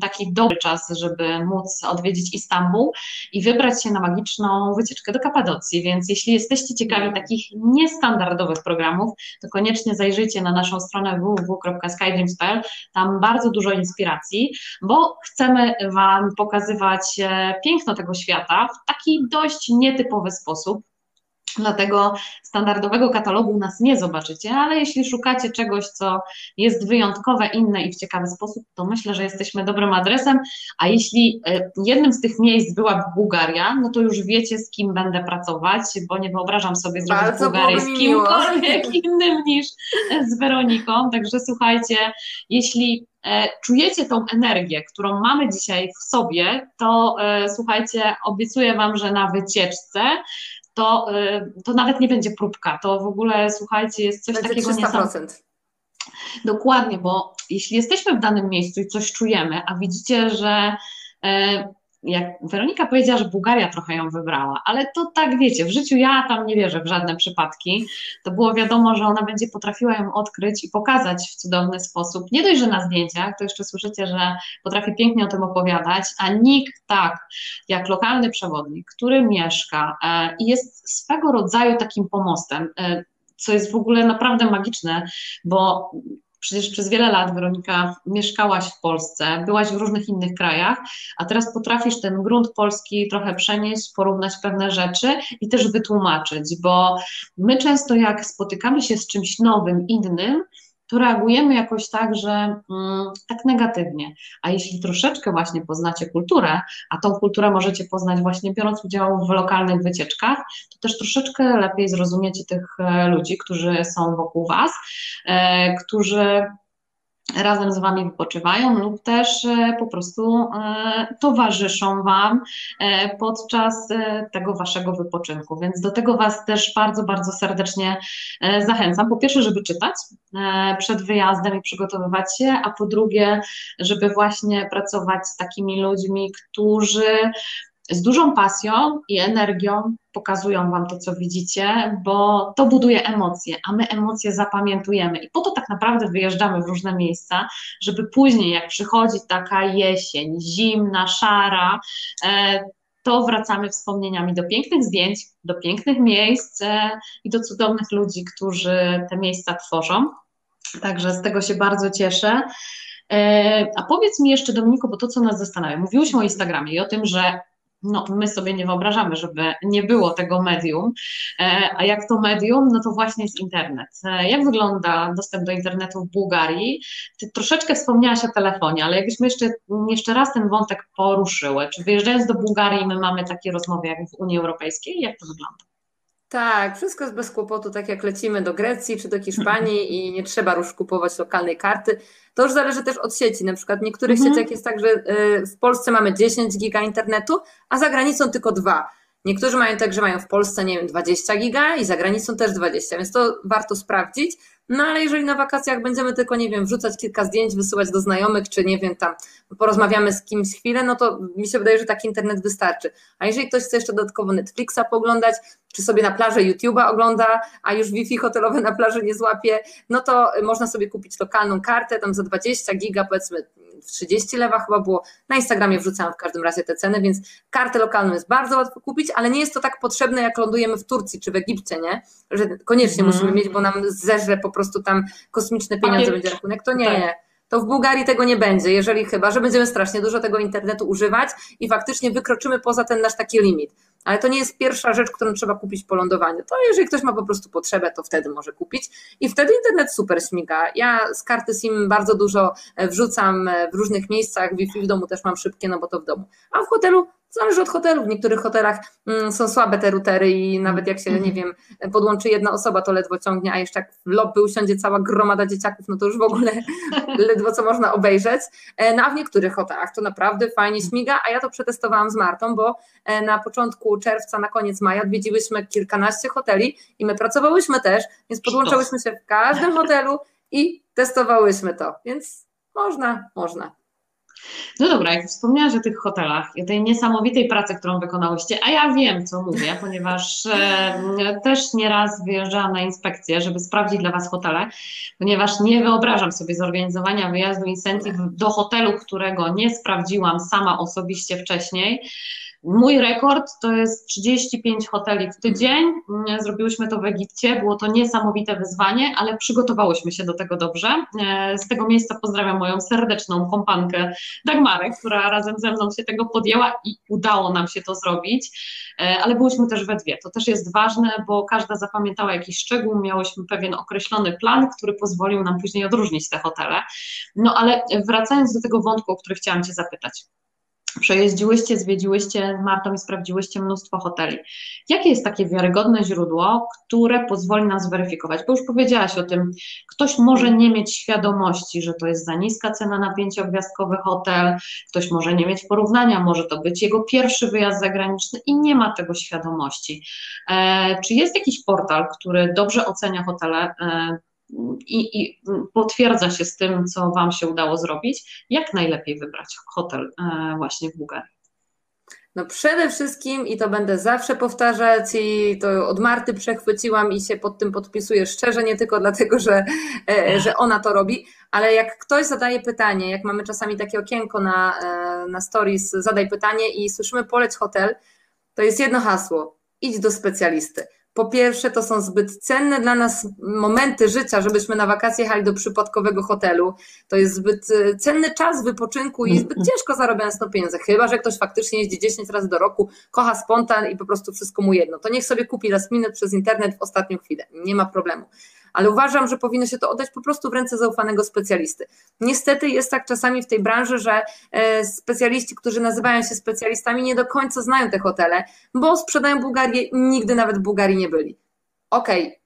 taki dobry czas, żeby móc odwiedzić Istanbul i wybrać się na magiczną wycieczkę do Kapadocji. Więc jeśli jesteście ciekawi takich niestandardowych programów, to koniecznie zajrzyjcie na naszą stronę www.skydreams.pl, tam bardzo dużo inspiracji, bo chcemy Wam pokazywać e, piękno tego świata w taki dość nietypowy sposób. Dlatego standardowego katalogu u nas nie zobaczycie, ale jeśli szukacie czegoś, co jest wyjątkowe, inne i w ciekawy sposób, to myślę, że jesteśmy dobrym adresem. A jeśli e, jednym z tych miejsc była Bułgaria, no to już wiecie, z kim będę pracować, bo nie wyobrażam sobie zrobić Bardzo Bułgarię z kimkolwiek <laughs> innym niż z Weroniką. Także słuchajcie, jeśli e, czujecie tą energię, którą mamy dzisiaj w sobie, to e, słuchajcie, obiecuję Wam, że na wycieczce to, y, to nawet nie będzie próbka. To w ogóle, słuchajcie, jest coś będzie takiego 300%. Dokładnie, bo jeśli jesteśmy w danym miejscu i coś czujemy, a widzicie, że e, jak Weronika powiedziała, że Bułgaria trochę ją wybrała, ale to tak wiecie, w życiu ja tam nie wierzę w żadne przypadki. To było wiadomo, że ona będzie potrafiła ją odkryć i pokazać w cudowny sposób. Nie dość, że na zdjęciach, to jeszcze słyszycie, że potrafi pięknie o tym opowiadać, a nikt tak jak lokalny przewodnik, który mieszka e, i jest swego rodzaju takim pomostem, e, co jest w ogóle naprawdę magiczne, bo Przecież przez wiele lat, Weronika, mieszkałaś w Polsce, byłaś w różnych innych krajach, a teraz potrafisz ten grunt polski trochę przenieść, porównać pewne rzeczy i też wytłumaczyć, bo my często jak spotykamy się z czymś nowym, innym, to reagujemy jakoś tak, że mm, tak negatywnie. A jeśli troszeczkę właśnie poznacie kulturę, a tą kulturę możecie poznać właśnie biorąc udział w lokalnych wycieczkach, to też troszeczkę lepiej zrozumiecie tych e, ludzi, którzy są wokół Was, e, którzy razem z Wami wypoczywają lub też e, po prostu e, towarzyszą Wam e, podczas tego Waszego wypoczynku. Więc do tego Was też bardzo, bardzo serdecznie zachęcam. Po pierwsze, żeby czytać przed wyjazdem i przygotowywać się, a po drugie, żeby właśnie pracować z takimi ludźmi, którzy z dużą pasją i energią pokazują Wam to, co widzicie, bo to buduje emocje, a my emocje zapamiętujemy. I po to tak naprawdę wyjeżdżamy w różne miejsca, żeby później, jak przychodzi taka jesień, zimna, szara, e, to wracamy wspomnieniami do pięknych zdjęć, do pięknych miejsc e, i do cudownych ludzi, którzy te miejsca tworzą. Także z tego się bardzo cieszę. E, a powiedz mi jeszcze, Dominiko, bo to, co nas zastanawia, mówiłyśmy o Instagramie i o tym, że no, my sobie nie wyobrażamy, żeby nie było tego medium. E, a jak to medium, no to właśnie jest internet. E, jak wygląda dostęp do internetu w Bułgarii? Ty troszeczkę wspomniałaś o telefonie, ale jakbyśmy jeszcze, jeszcze raz ten wątek poruszyły. Czy wyjeżdżając do Bułgarii my mamy takie rozmowy jak w Unii Europejskiej? Jak to wygląda? Tak, wszystko jest bez kłopotu, tak jak lecimy do Grecji czy do Hiszpanii <laughs> i nie trzeba już kupować lokalnej karty. To już zależy też od sieci. Na przykład w niektórych mhm. sieciach jest tak, że y, w Polsce mamy 10 giga internetu, a za granicą tylko dwa. Niektórzy mają tak, że mają w Polsce, nie wiem, 20 giga i za granicą też 20, więc to warto sprawdzić. No ale jeżeli na wakacjach będziemy tylko, nie wiem, wrzucać kilka zdjęć, wysyłać do znajomych, czy nie wiem, tam porozmawiamy z kimś chwilę, no to mi się wydaje, że taki internet wystarczy. A jeżeli ktoś chce jeszcze dodatkowo Netflixa poglądać, czy sobie na plaży YouTube'a ogląda, a już Wi-Fi hotelowe na plaży nie złapie, no to można sobie kupić lokalną kartę, tam za 20 giga, powiedzmy 30 lewach chyba było. Na Instagramie wrzucałam w każdym razie te ceny, więc kartę lokalną jest bardzo łatwo kupić, ale nie jest to tak potrzebne, jak lądujemy w Turcji czy w Egipcie, nie? Że koniecznie mm. musimy mieć, bo nam zeżre po prostu tam kosmiczne pieniądze będzie rachunek. To nie, tak. nie to w Bułgarii tego nie będzie, jeżeli chyba, że będziemy strasznie dużo tego internetu używać i faktycznie wykroczymy poza ten nasz taki limit. Ale to nie jest pierwsza rzecz, którą trzeba kupić po lądowaniu. To jeżeli ktoś ma po prostu potrzebę, to wtedy może kupić i wtedy internet super śmiga. Ja z karty SIM bardzo dużo e, wrzucam e, w różnych miejscach, Wi-Fi w domu też mam szybkie, no bo to w domu. A w hotelu Zależy od hotelu. W niektórych hotelach mm, są słabe te routery i nawet jak się, nie wiem, podłączy jedna osoba, to ledwo ciągnie, a jeszcze jak w lobby usiądzie cała gromada dzieciaków, no to już w ogóle <laughs> ledwo co można obejrzeć. E, no a w niektórych hotelach to naprawdę fajnie śmiga, a ja to przetestowałam z Martą, bo na początku czerwca, na koniec maja odwiedziłyśmy kilkanaście hoteli i my pracowałyśmy też, więc podłączałyśmy się w każdym hotelu i testowałyśmy to, więc można, można. No dobra, jak wspomniałaś o tych hotelach i tej niesamowitej pracy, którą wykonałyście, a ja wiem, co mówię, ponieważ e, też nieraz wyjeżdżałam na inspekcję, żeby sprawdzić dla Was hotele, ponieważ nie wyobrażam sobie zorganizowania wyjazdu incentive do hotelu, którego nie sprawdziłam sama osobiście wcześniej. Mój rekord to jest 35 hoteli w tydzień. Zrobiłyśmy to w Egipcie. Było to niesamowite wyzwanie, ale przygotowałyśmy się do tego dobrze. E, z tego miejsca pozdrawiam moją serdeczną kompankę Dagmarę, która razem ze mną się tego podjęła i udało nam się to zrobić. E, ale byłyśmy też we dwie. To też jest ważne, bo każda zapamiętała jakiś szczegół, miałyśmy pewien określony plan, który pozwolił nam później odróżnić te hotele. No ale wracając do tego wątku, o który chciałam Cię zapytać przejeździłyście, zwiedziłyście Martą i sprawdziłyście mnóstwo hoteli. Jakie jest takie wiarygodne źródło, które pozwoli nam zweryfikować? Bo już powiedziałaś o tym, ktoś może nie mieć świadomości, że to jest za niska cena na pięciogwiazdkowy hotel, ktoś może nie mieć porównania, może to być jego pierwszy wyjazd zagraniczny i nie ma tego świadomości. E, czy jest jakiś portal, który dobrze ocenia hotele, e, i, i, potwierdza się z tym, co Wam się udało zrobić, jak najlepiej wybrać hotel e, właśnie w Bułgarii? No przede wszystkim, i to będę zawsze powtarzać, i to od Marty przechwyciłam i się pod tym podpisuję szczerze, nie tylko dlatego, że, e, że ona to robi, ale jak ktoś zadaje pytanie, jak mamy czasami takie okienko na, e, na stories, zadaj pytanie i słyszymy poleć hotel, to jest jedno hasło, idź do specjalisty po pierwsze, to są zbyt cenne dla nas momenty życia, żebyśmy na wakacje jechali do przypadkowego hotelu. To jest zbyt e, cenny czas wypoczynku i zbyt ciężko zarabiając to pieniądze. Chyba, że ktoś faktycznie jeździ 10 razy do roku, kocha spontan i po prostu wszystko mu jedno. To niech sobie kupi last minute przez internet w ostatnią chwilę. Nie ma problemu ale uważam, że powinno się to oddać po prostu w ręce zaufanego specjalisty. Niestety jest tak czasami w tej branży, że e, specjaliści, którzy nazywają się specjalistami, nie do końca znają te hotele, bo sprzedają Bułgarię, nigdy nawet w Bułgarii nie byli. Okej, okay,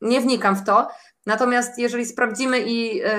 nie wnikam w to, Natomiast jeżeli sprawdzimy i e,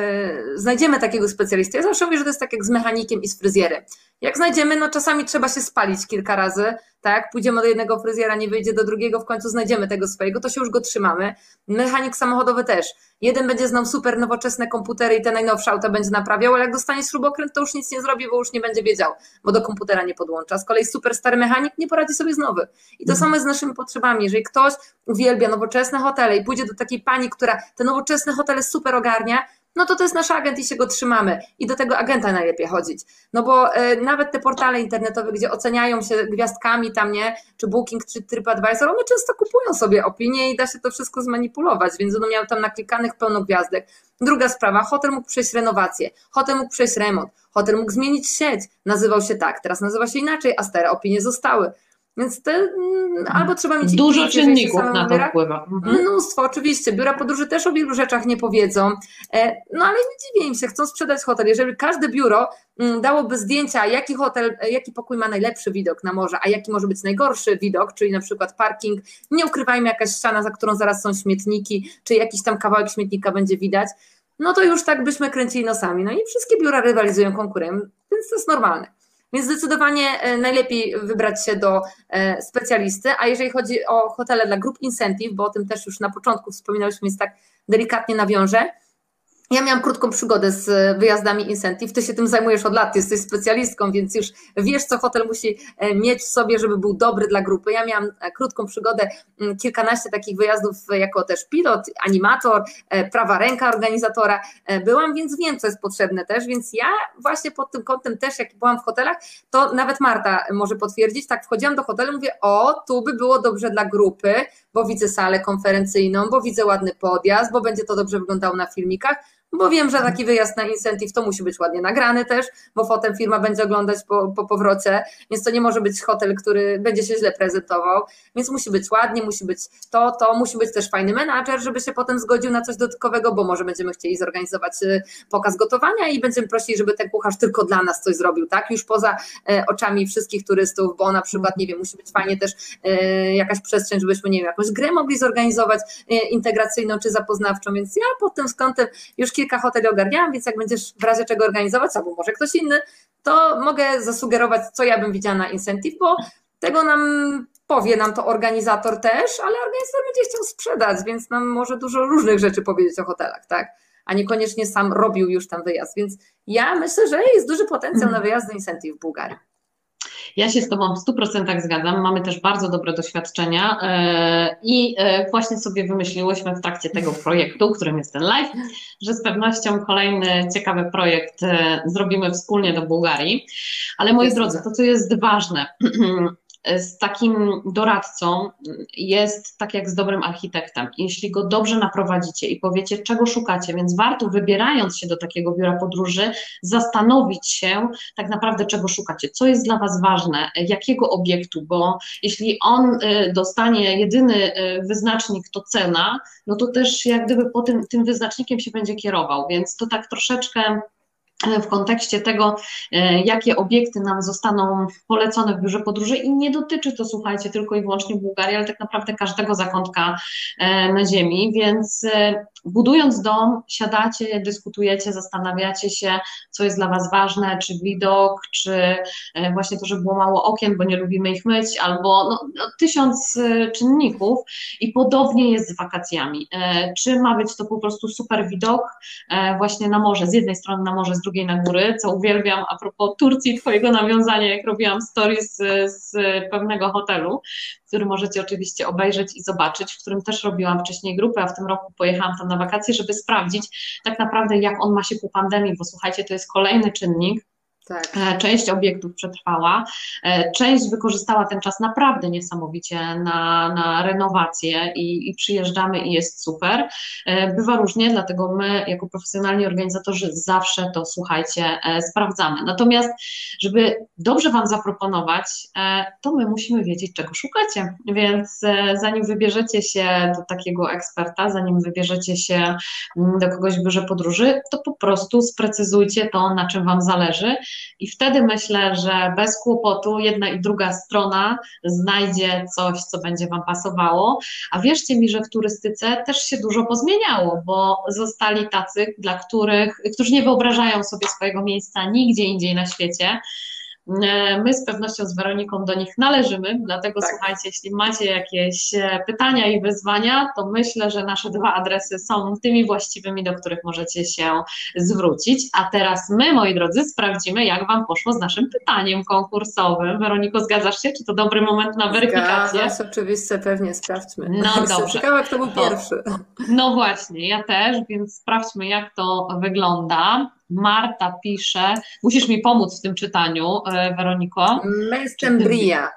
znajdziemy takiego specjalisty, ja zawsze mówię, że to jest tak jak z mechanikiem i z fryzjerem. Jak znajdziemy, no czasami trzeba się spalić kilka razy, tak? Pójdziemy do jednego fryzjera, nie wyjdzie do drugiego, w końcu znajdziemy tego swojego, to się już go trzymamy. Mechanik samochodowy też. Jeden będzie znał super nowoczesne komputery i te najnowsze auta będzie naprawiał, ale jak dostanie śrubokręt, to już nic nie zrobi, bo już nie będzie wiedział, bo do komputera nie podłącza. Z kolei super stary mechanik nie poradzi sobie z nowy. I to mhm. samo jest z naszymi potrzebami. Jeżeli ktoś uwielbia nowoczesne hotele i pójdzie do takiej pani, która te nowoczesne hotele super ogarnia, no to to jest nasz agent i się go trzymamy. I do tego agenta najlepiej chodzić. No bo e, nawet te portale internetowe, gdzie oceniają się gwiazdkami tam, nie, czy Booking, czy TripAdvisor, one często kupują sobie opinie i da się to wszystko zmanipulować, więc one miały tam naklikanych pełno gwiazdek. Druga sprawa, hotel mógł przejść renowację, hotel mógł przejść remont, hotel mógł zmienić sieć, nazywał się tak, teraz nazywa się inaczej, a stare opinie zostały. Więc te, mm, albo trzeba mieć dużo czynników na to wpływa. Mhm. Mnóstwo, oczywiście. Biura podróży też o wielu rzeczach nie powiedzą. E, no ale nie dziwię im się, chcą sprzedać hotel. Jeżeli każde biuro mm, dałoby zdjęcia, jaki hotel, e, jaki pokój ma najlepszy widok na morze, a jaki może być najgorszy widok, czyli na przykład parking, nie ukrywajmy jakaś ściana, za którą zaraz są śmietniki, czy jakiś tam kawałek śmietnika będzie widać, no to już tak byśmy kręcili nosami. No i wszystkie biura rywalizują konkurentem, więc to jest normalne. Więc zdecydowanie e, najlepiej wybrać się do e, specjalisty. A jeżeli chodzi o hotele dla grup incentive, bo o tym też już na początku wspominałyśmy, więc tak delikatnie nawiążę, ja miałam krótką przygodę z wyjazdami incentive. Ty się tym zajmujesz od lat, ty jesteś specjalistką, więc już wiesz, co hotel musi e, mieć w sobie, żeby był dobry dla grupy. Ja miałam e, krótką przygodę, mm, kilkanaście takich wyjazdów jako też pilot, animator, e, prawa ręka organizatora byłam, więc wiem, co jest potrzebne też. Więc ja właśnie pod tym kątem też, jak byłam w hotelach, to nawet Marta może potwierdzić, tak wchodziłam do hotelu, mówię, o, tu by było dobrze dla grupy, bo widzę salę konferencyjną, bo widzę ładny podjazd, bo będzie to dobrze wyglądało na filmikach bo wiem, że taki wyjazd na incentive to musi być ładnie nagrany też, bo potem firma będzie oglądać po, po powrocie, więc to nie może być hotel, który będzie się źle prezentował, więc musi być ładnie, musi być to, to, musi być też fajny menadżer, żeby się potem zgodził na coś dodatkowego, bo może będziemy chcieli zorganizować y, pokaz gotowania i będziemy prosili, żeby ten kucharz tylko dla nas coś zrobił, tak, już poza e, oczami wszystkich turystów, bo na przykład, nie wiem, musi być fajnie też e, jakaś przestrzeń, żebyśmy, nie wiem, jakąś grę mogli zorganizować e, integracyjną czy zapoznawczą, więc ja pod tym kątem już kilka hoteli ogarniałam, więc jak będziesz w razie czego organizować, albo może ktoś inny, to mogę zasugerować, co ja bym widziała na incentive, bo tego nam powie nam to organizator też, ale organizator będzie chciał sprzedać, więc nam może dużo różnych rzeczy powiedzieć o hotelach, tak? A niekoniecznie sam robił już tam wyjazd. Więc ja myślę, że jest duży potencjał na wyjazdy incentive w Bułgarii. Ja się z Tobą w 100% zgadzam. Mamy też bardzo dobre doświadczenia e, i e, właśnie sobie wymyśliłyśmy w trakcie tego projektu, którym jest ten live, że z pewnością kolejny ciekawy projekt e, zrobimy wspólnie do Bułgarii. Ale moi drodzy, to co jest ważne, <clears throat> z takim doradcą jest tak jak z dobrym architektem. Jeśli go dobrze naprowadzicie i powiecie, czego szukacie, więc warto wybierając się do takiego biura podróży, zastanowić się tak naprawdę, czego szukacie, co jest dla Was ważne, jakiego obiektu, bo jeśli on y, dostanie jedyny y, wyznacznik to cena, no to też jak gdyby po tym, tym wyznacznikiem się będzie kierował, więc to tak troszeczkę w kontekście tego, e, jakie obiekty nam zostaną polecone w biurze podróży i nie dotyczy to, słuchajcie, tylko i wyłącznie Bułgarii, ale tak naprawdę każdego zakątka e, na ziemi, więc e, budując dom, siadacie, dyskutujecie, zastanawiacie się, co jest dla Was ważne, czy widok, czy właśnie to, żeby było mało okien, bo nie lubimy ich myć, albo no, no, tysiąc czynników i podobnie jest z wakacjami. Czy ma być to po prostu super widok właśnie na morze, z jednej strony na morze, z drugiej na góry, co uwielbiam a propos Turcji, Twojego nawiązania, jak robiłam stories z, z pewnego hotelu, który możecie oczywiście obejrzeć i zobaczyć, w którym też robiłam wcześniej grupę, a w tym roku pojechałam tam na wakacje, żeby sprawdzić tak naprawdę, jak on ma się po pandemii, bo słuchajcie, to jest kolejny czynnik, tak. E, część obiektów przetrwała, e, część wykorzystała ten czas naprawdę niesamowicie na, na renowację i, i przyjeżdżamy i jest super. E, bywa różnie, dlatego my jako profesjonalni organizatorzy zawsze to słuchajcie, sprawdzamy. Natomiast, żeby dobrze Wam zaproponować, to my musimy wiedzieć, czego szukacie. Więc zanim wybierzecie się do takiego eksperta, zanim wybierzecie się mm, do kogoś w biurze podróży, to po prostu sprecyzujcie to, na czym Wam zależy i wtedy myślę, że bez kłopotu jedna i druga strona znajdzie coś, co będzie Wam pasowało. A wierzcie mi, że w turystyce też się dużo pozmieniało, bo zostali tacy, dla których, którzy nie wyobrażają sobie swojego miejsca nigdzie indziej na świecie. E, my z pewnością z Weroniką do nich należymy, dlatego tak. słuchajcie, jeśli macie jakieś e, pytania i wyzwania, to myślę, że nasze dwa adresy są tymi właściwymi, do których możecie się zwrócić. A teraz my, moi drodzy, sprawdzimy, jak Wam poszło z naszym pytaniem konkursowym. Weroniko, zgadzasz się? Czy to dobry moment na weryfikację? Zgadzam się, oczywiście, pewnie, sprawdźmy. No dobrze. Ciekawe, kto był pierwszy. No właśnie, ja też, więc sprawdźmy, jak to wygląda. Marta pisze, musisz mi pomóc w tym czytaniu, e, Weroniko. Mestembria.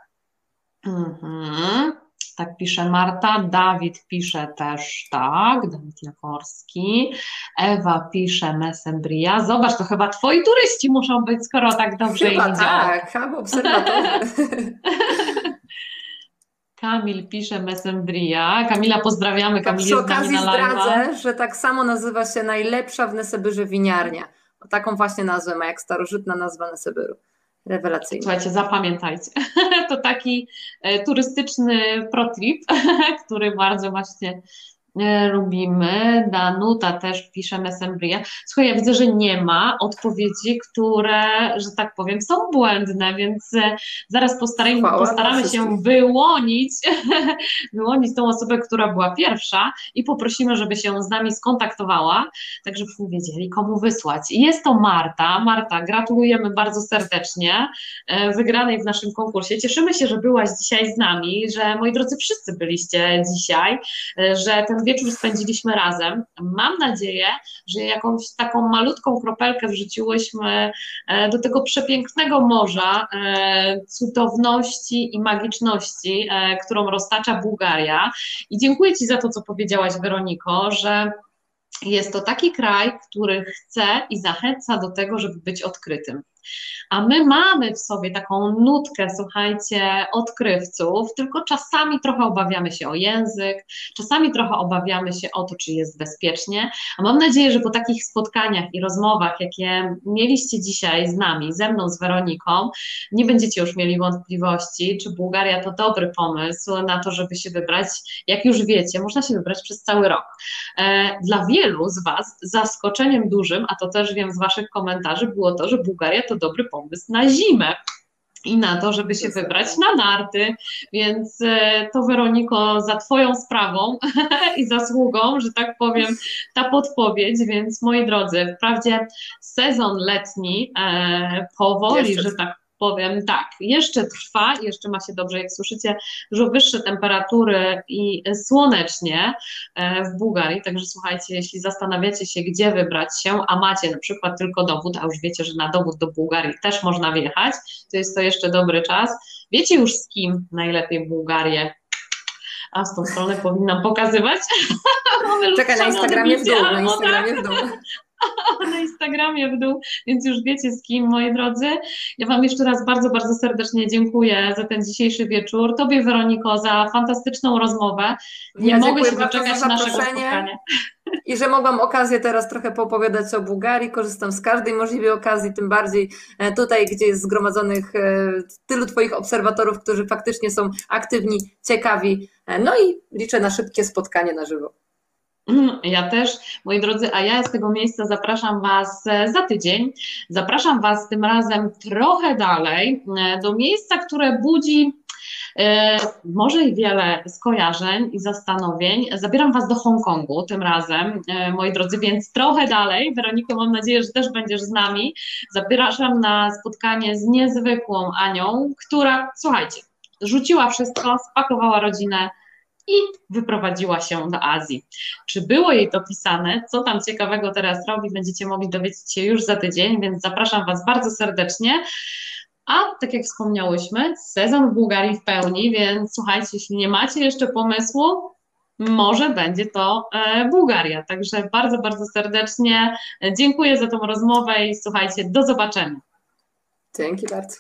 Mhm. Tak pisze Marta, Dawid pisze też tak, Dawid Jaworski, Ewa pisze Mesembria. Zobacz, to chyba twoi turyści muszą być, skoro tak dobrze chyba im tak, chyba obserwatorzy. <laughs> Kamil pisze Mesembria. Kamila pozdrawiamy. Kamil przy okazji zdradzę, że tak samo nazywa się najlepsza w Nesebyrze winiarnia. Taką właśnie nazwę ma, jak starożytna nazwa na Syberu. Rewelacyjnie. Słuchajcie, zapamiętajcie. <laughs> To taki e, turystyczny protrip, <laughs> który bardzo właśnie lubimy. Danuta też pisze Messembrię. Słuchaj, ja widzę, że nie ma odpowiedzi, które, że tak powiem, są błędne, więc e, zaraz postaramy, postaramy się wyłonić, <laughs> wyłonić tą osobę, która była pierwsza i poprosimy, żeby się z nami skontaktowała, tak żebyśmy wiedzieli, komu wysłać. Jest to Marta. Marta, gratulujemy bardzo serdecznie e, wygranej w naszym konkursie. Cieszymy się, że byłaś dzisiaj z nami, że moi drodzy, wszyscy byliście dzisiaj, że ten wieczór spędziliśmy razem. Mam nadzieję, że jakąś taką malutką kropelkę wrzuciłyśmy e, do tego przepięknego morza e, cudowności i magiczności, e, którą roztacza Bułgaria. I dziękuję Ci za to, co powiedziałaś, Weroniko, że jest to taki kraj, który chce i zachęca do tego, żeby być odkrytym. A my mamy w sobie taką nutkę, słuchajcie, odkrywców, tylko czasami trochę obawiamy się o język, czasami trochę obawiamy się o to, czy jest bezpiecznie. A mam nadzieję, że po takich spotkaniach i rozmowach, jakie mieliście dzisiaj z nami, ze mną, z Weroniką, nie będziecie już mieli wątpliwości, czy Bułgaria to dobry pomysł na to, żeby się wybrać. Jak już wiecie, można się wybrać przez cały rok. E, dla wielu z Was zaskoczeniem dużym, a to też wiem z Waszych komentarzy, było to, że Bułgaria to to dobry pomysł na zimę i na to, żeby się wybrać na narty. Więc e, to Weroniko za Twoją sprawą <laughs> i zasługą, że tak powiem, ta podpowiedź. Więc moi drodzy, wprawdzie sezon letni e, powoli, że tak powiem tak, jeszcze trwa, jeszcze ma się dobrze, jak słyszycie, dużo wyższe temperatury i słonecznie e, w Bułgarii, także słuchajcie, jeśli zastanawiacie się, gdzie wybrać się, a macie na przykład tylko dowód, a już wiecie, że na dowód do Bułgarii też można wjechać, to jest to jeszcze dobry czas. Wiecie już z kim najlepiej Bułgarię a z tą stronę powinnam pokazywać. <laughs> Czekaj, na Instagramie w dół, na Instagramie w dół. <laughs> na Instagramie w dół, więc już wiecie z kim, moi drodzy. Ja Wam jeszcze raz bardzo, bardzo serdecznie dziękuję za ten dzisiejszy wieczór. Tobie, Weroniko, za fantastyczną rozmowę. Nie ja mogę się doczekać naszego spotkania. I że mogłam okazję teraz trochę poopowiadać o Bułgarii. Korzystam z każdej możliwej okazji, tym bardziej e, tutaj, gdzie jest zgromadzonych e, tylu Twoich obserwatorów, którzy faktycznie są aktywni, ciekawi. E, no i liczę na szybkie spotkanie na żywo. Mm, ja też, moi drodzy, a ja z tego miejsca zapraszam Was e, za tydzień. Zapraszam Was tym razem trochę dalej, e, do miejsca, które budzi e, może i wiele skojarzeń i zastanowień. Zabieram Was do Hongkongu tym razem, moi drodzy, więc trochę dalej. Weroniko, mam nadzieję, że też będziesz z nami. Zapraszam na spotkanie z niezwykłą Anią, która, słuchajcie, rzuciła wszystko, spakowała rodzinę, i wyprowadziła się do Azji. Czy było jej to pisane? Co tam ciekawego teraz robi? Będziecie mogli dowiedzieć się już za tydzień, więc zapraszam Was bardzo serdecznie. A tak jak wspomniałyśmy, sezon w Bułgarii w pełni, więc słuchajcie, jeśli nie macie jeszcze pomysłu, może będzie to e, Bułgaria. Także bardzo, bardzo serdecznie dziękuję za tą rozmowę i słuchajcie, do zobaczenia. Dzięki bardzo.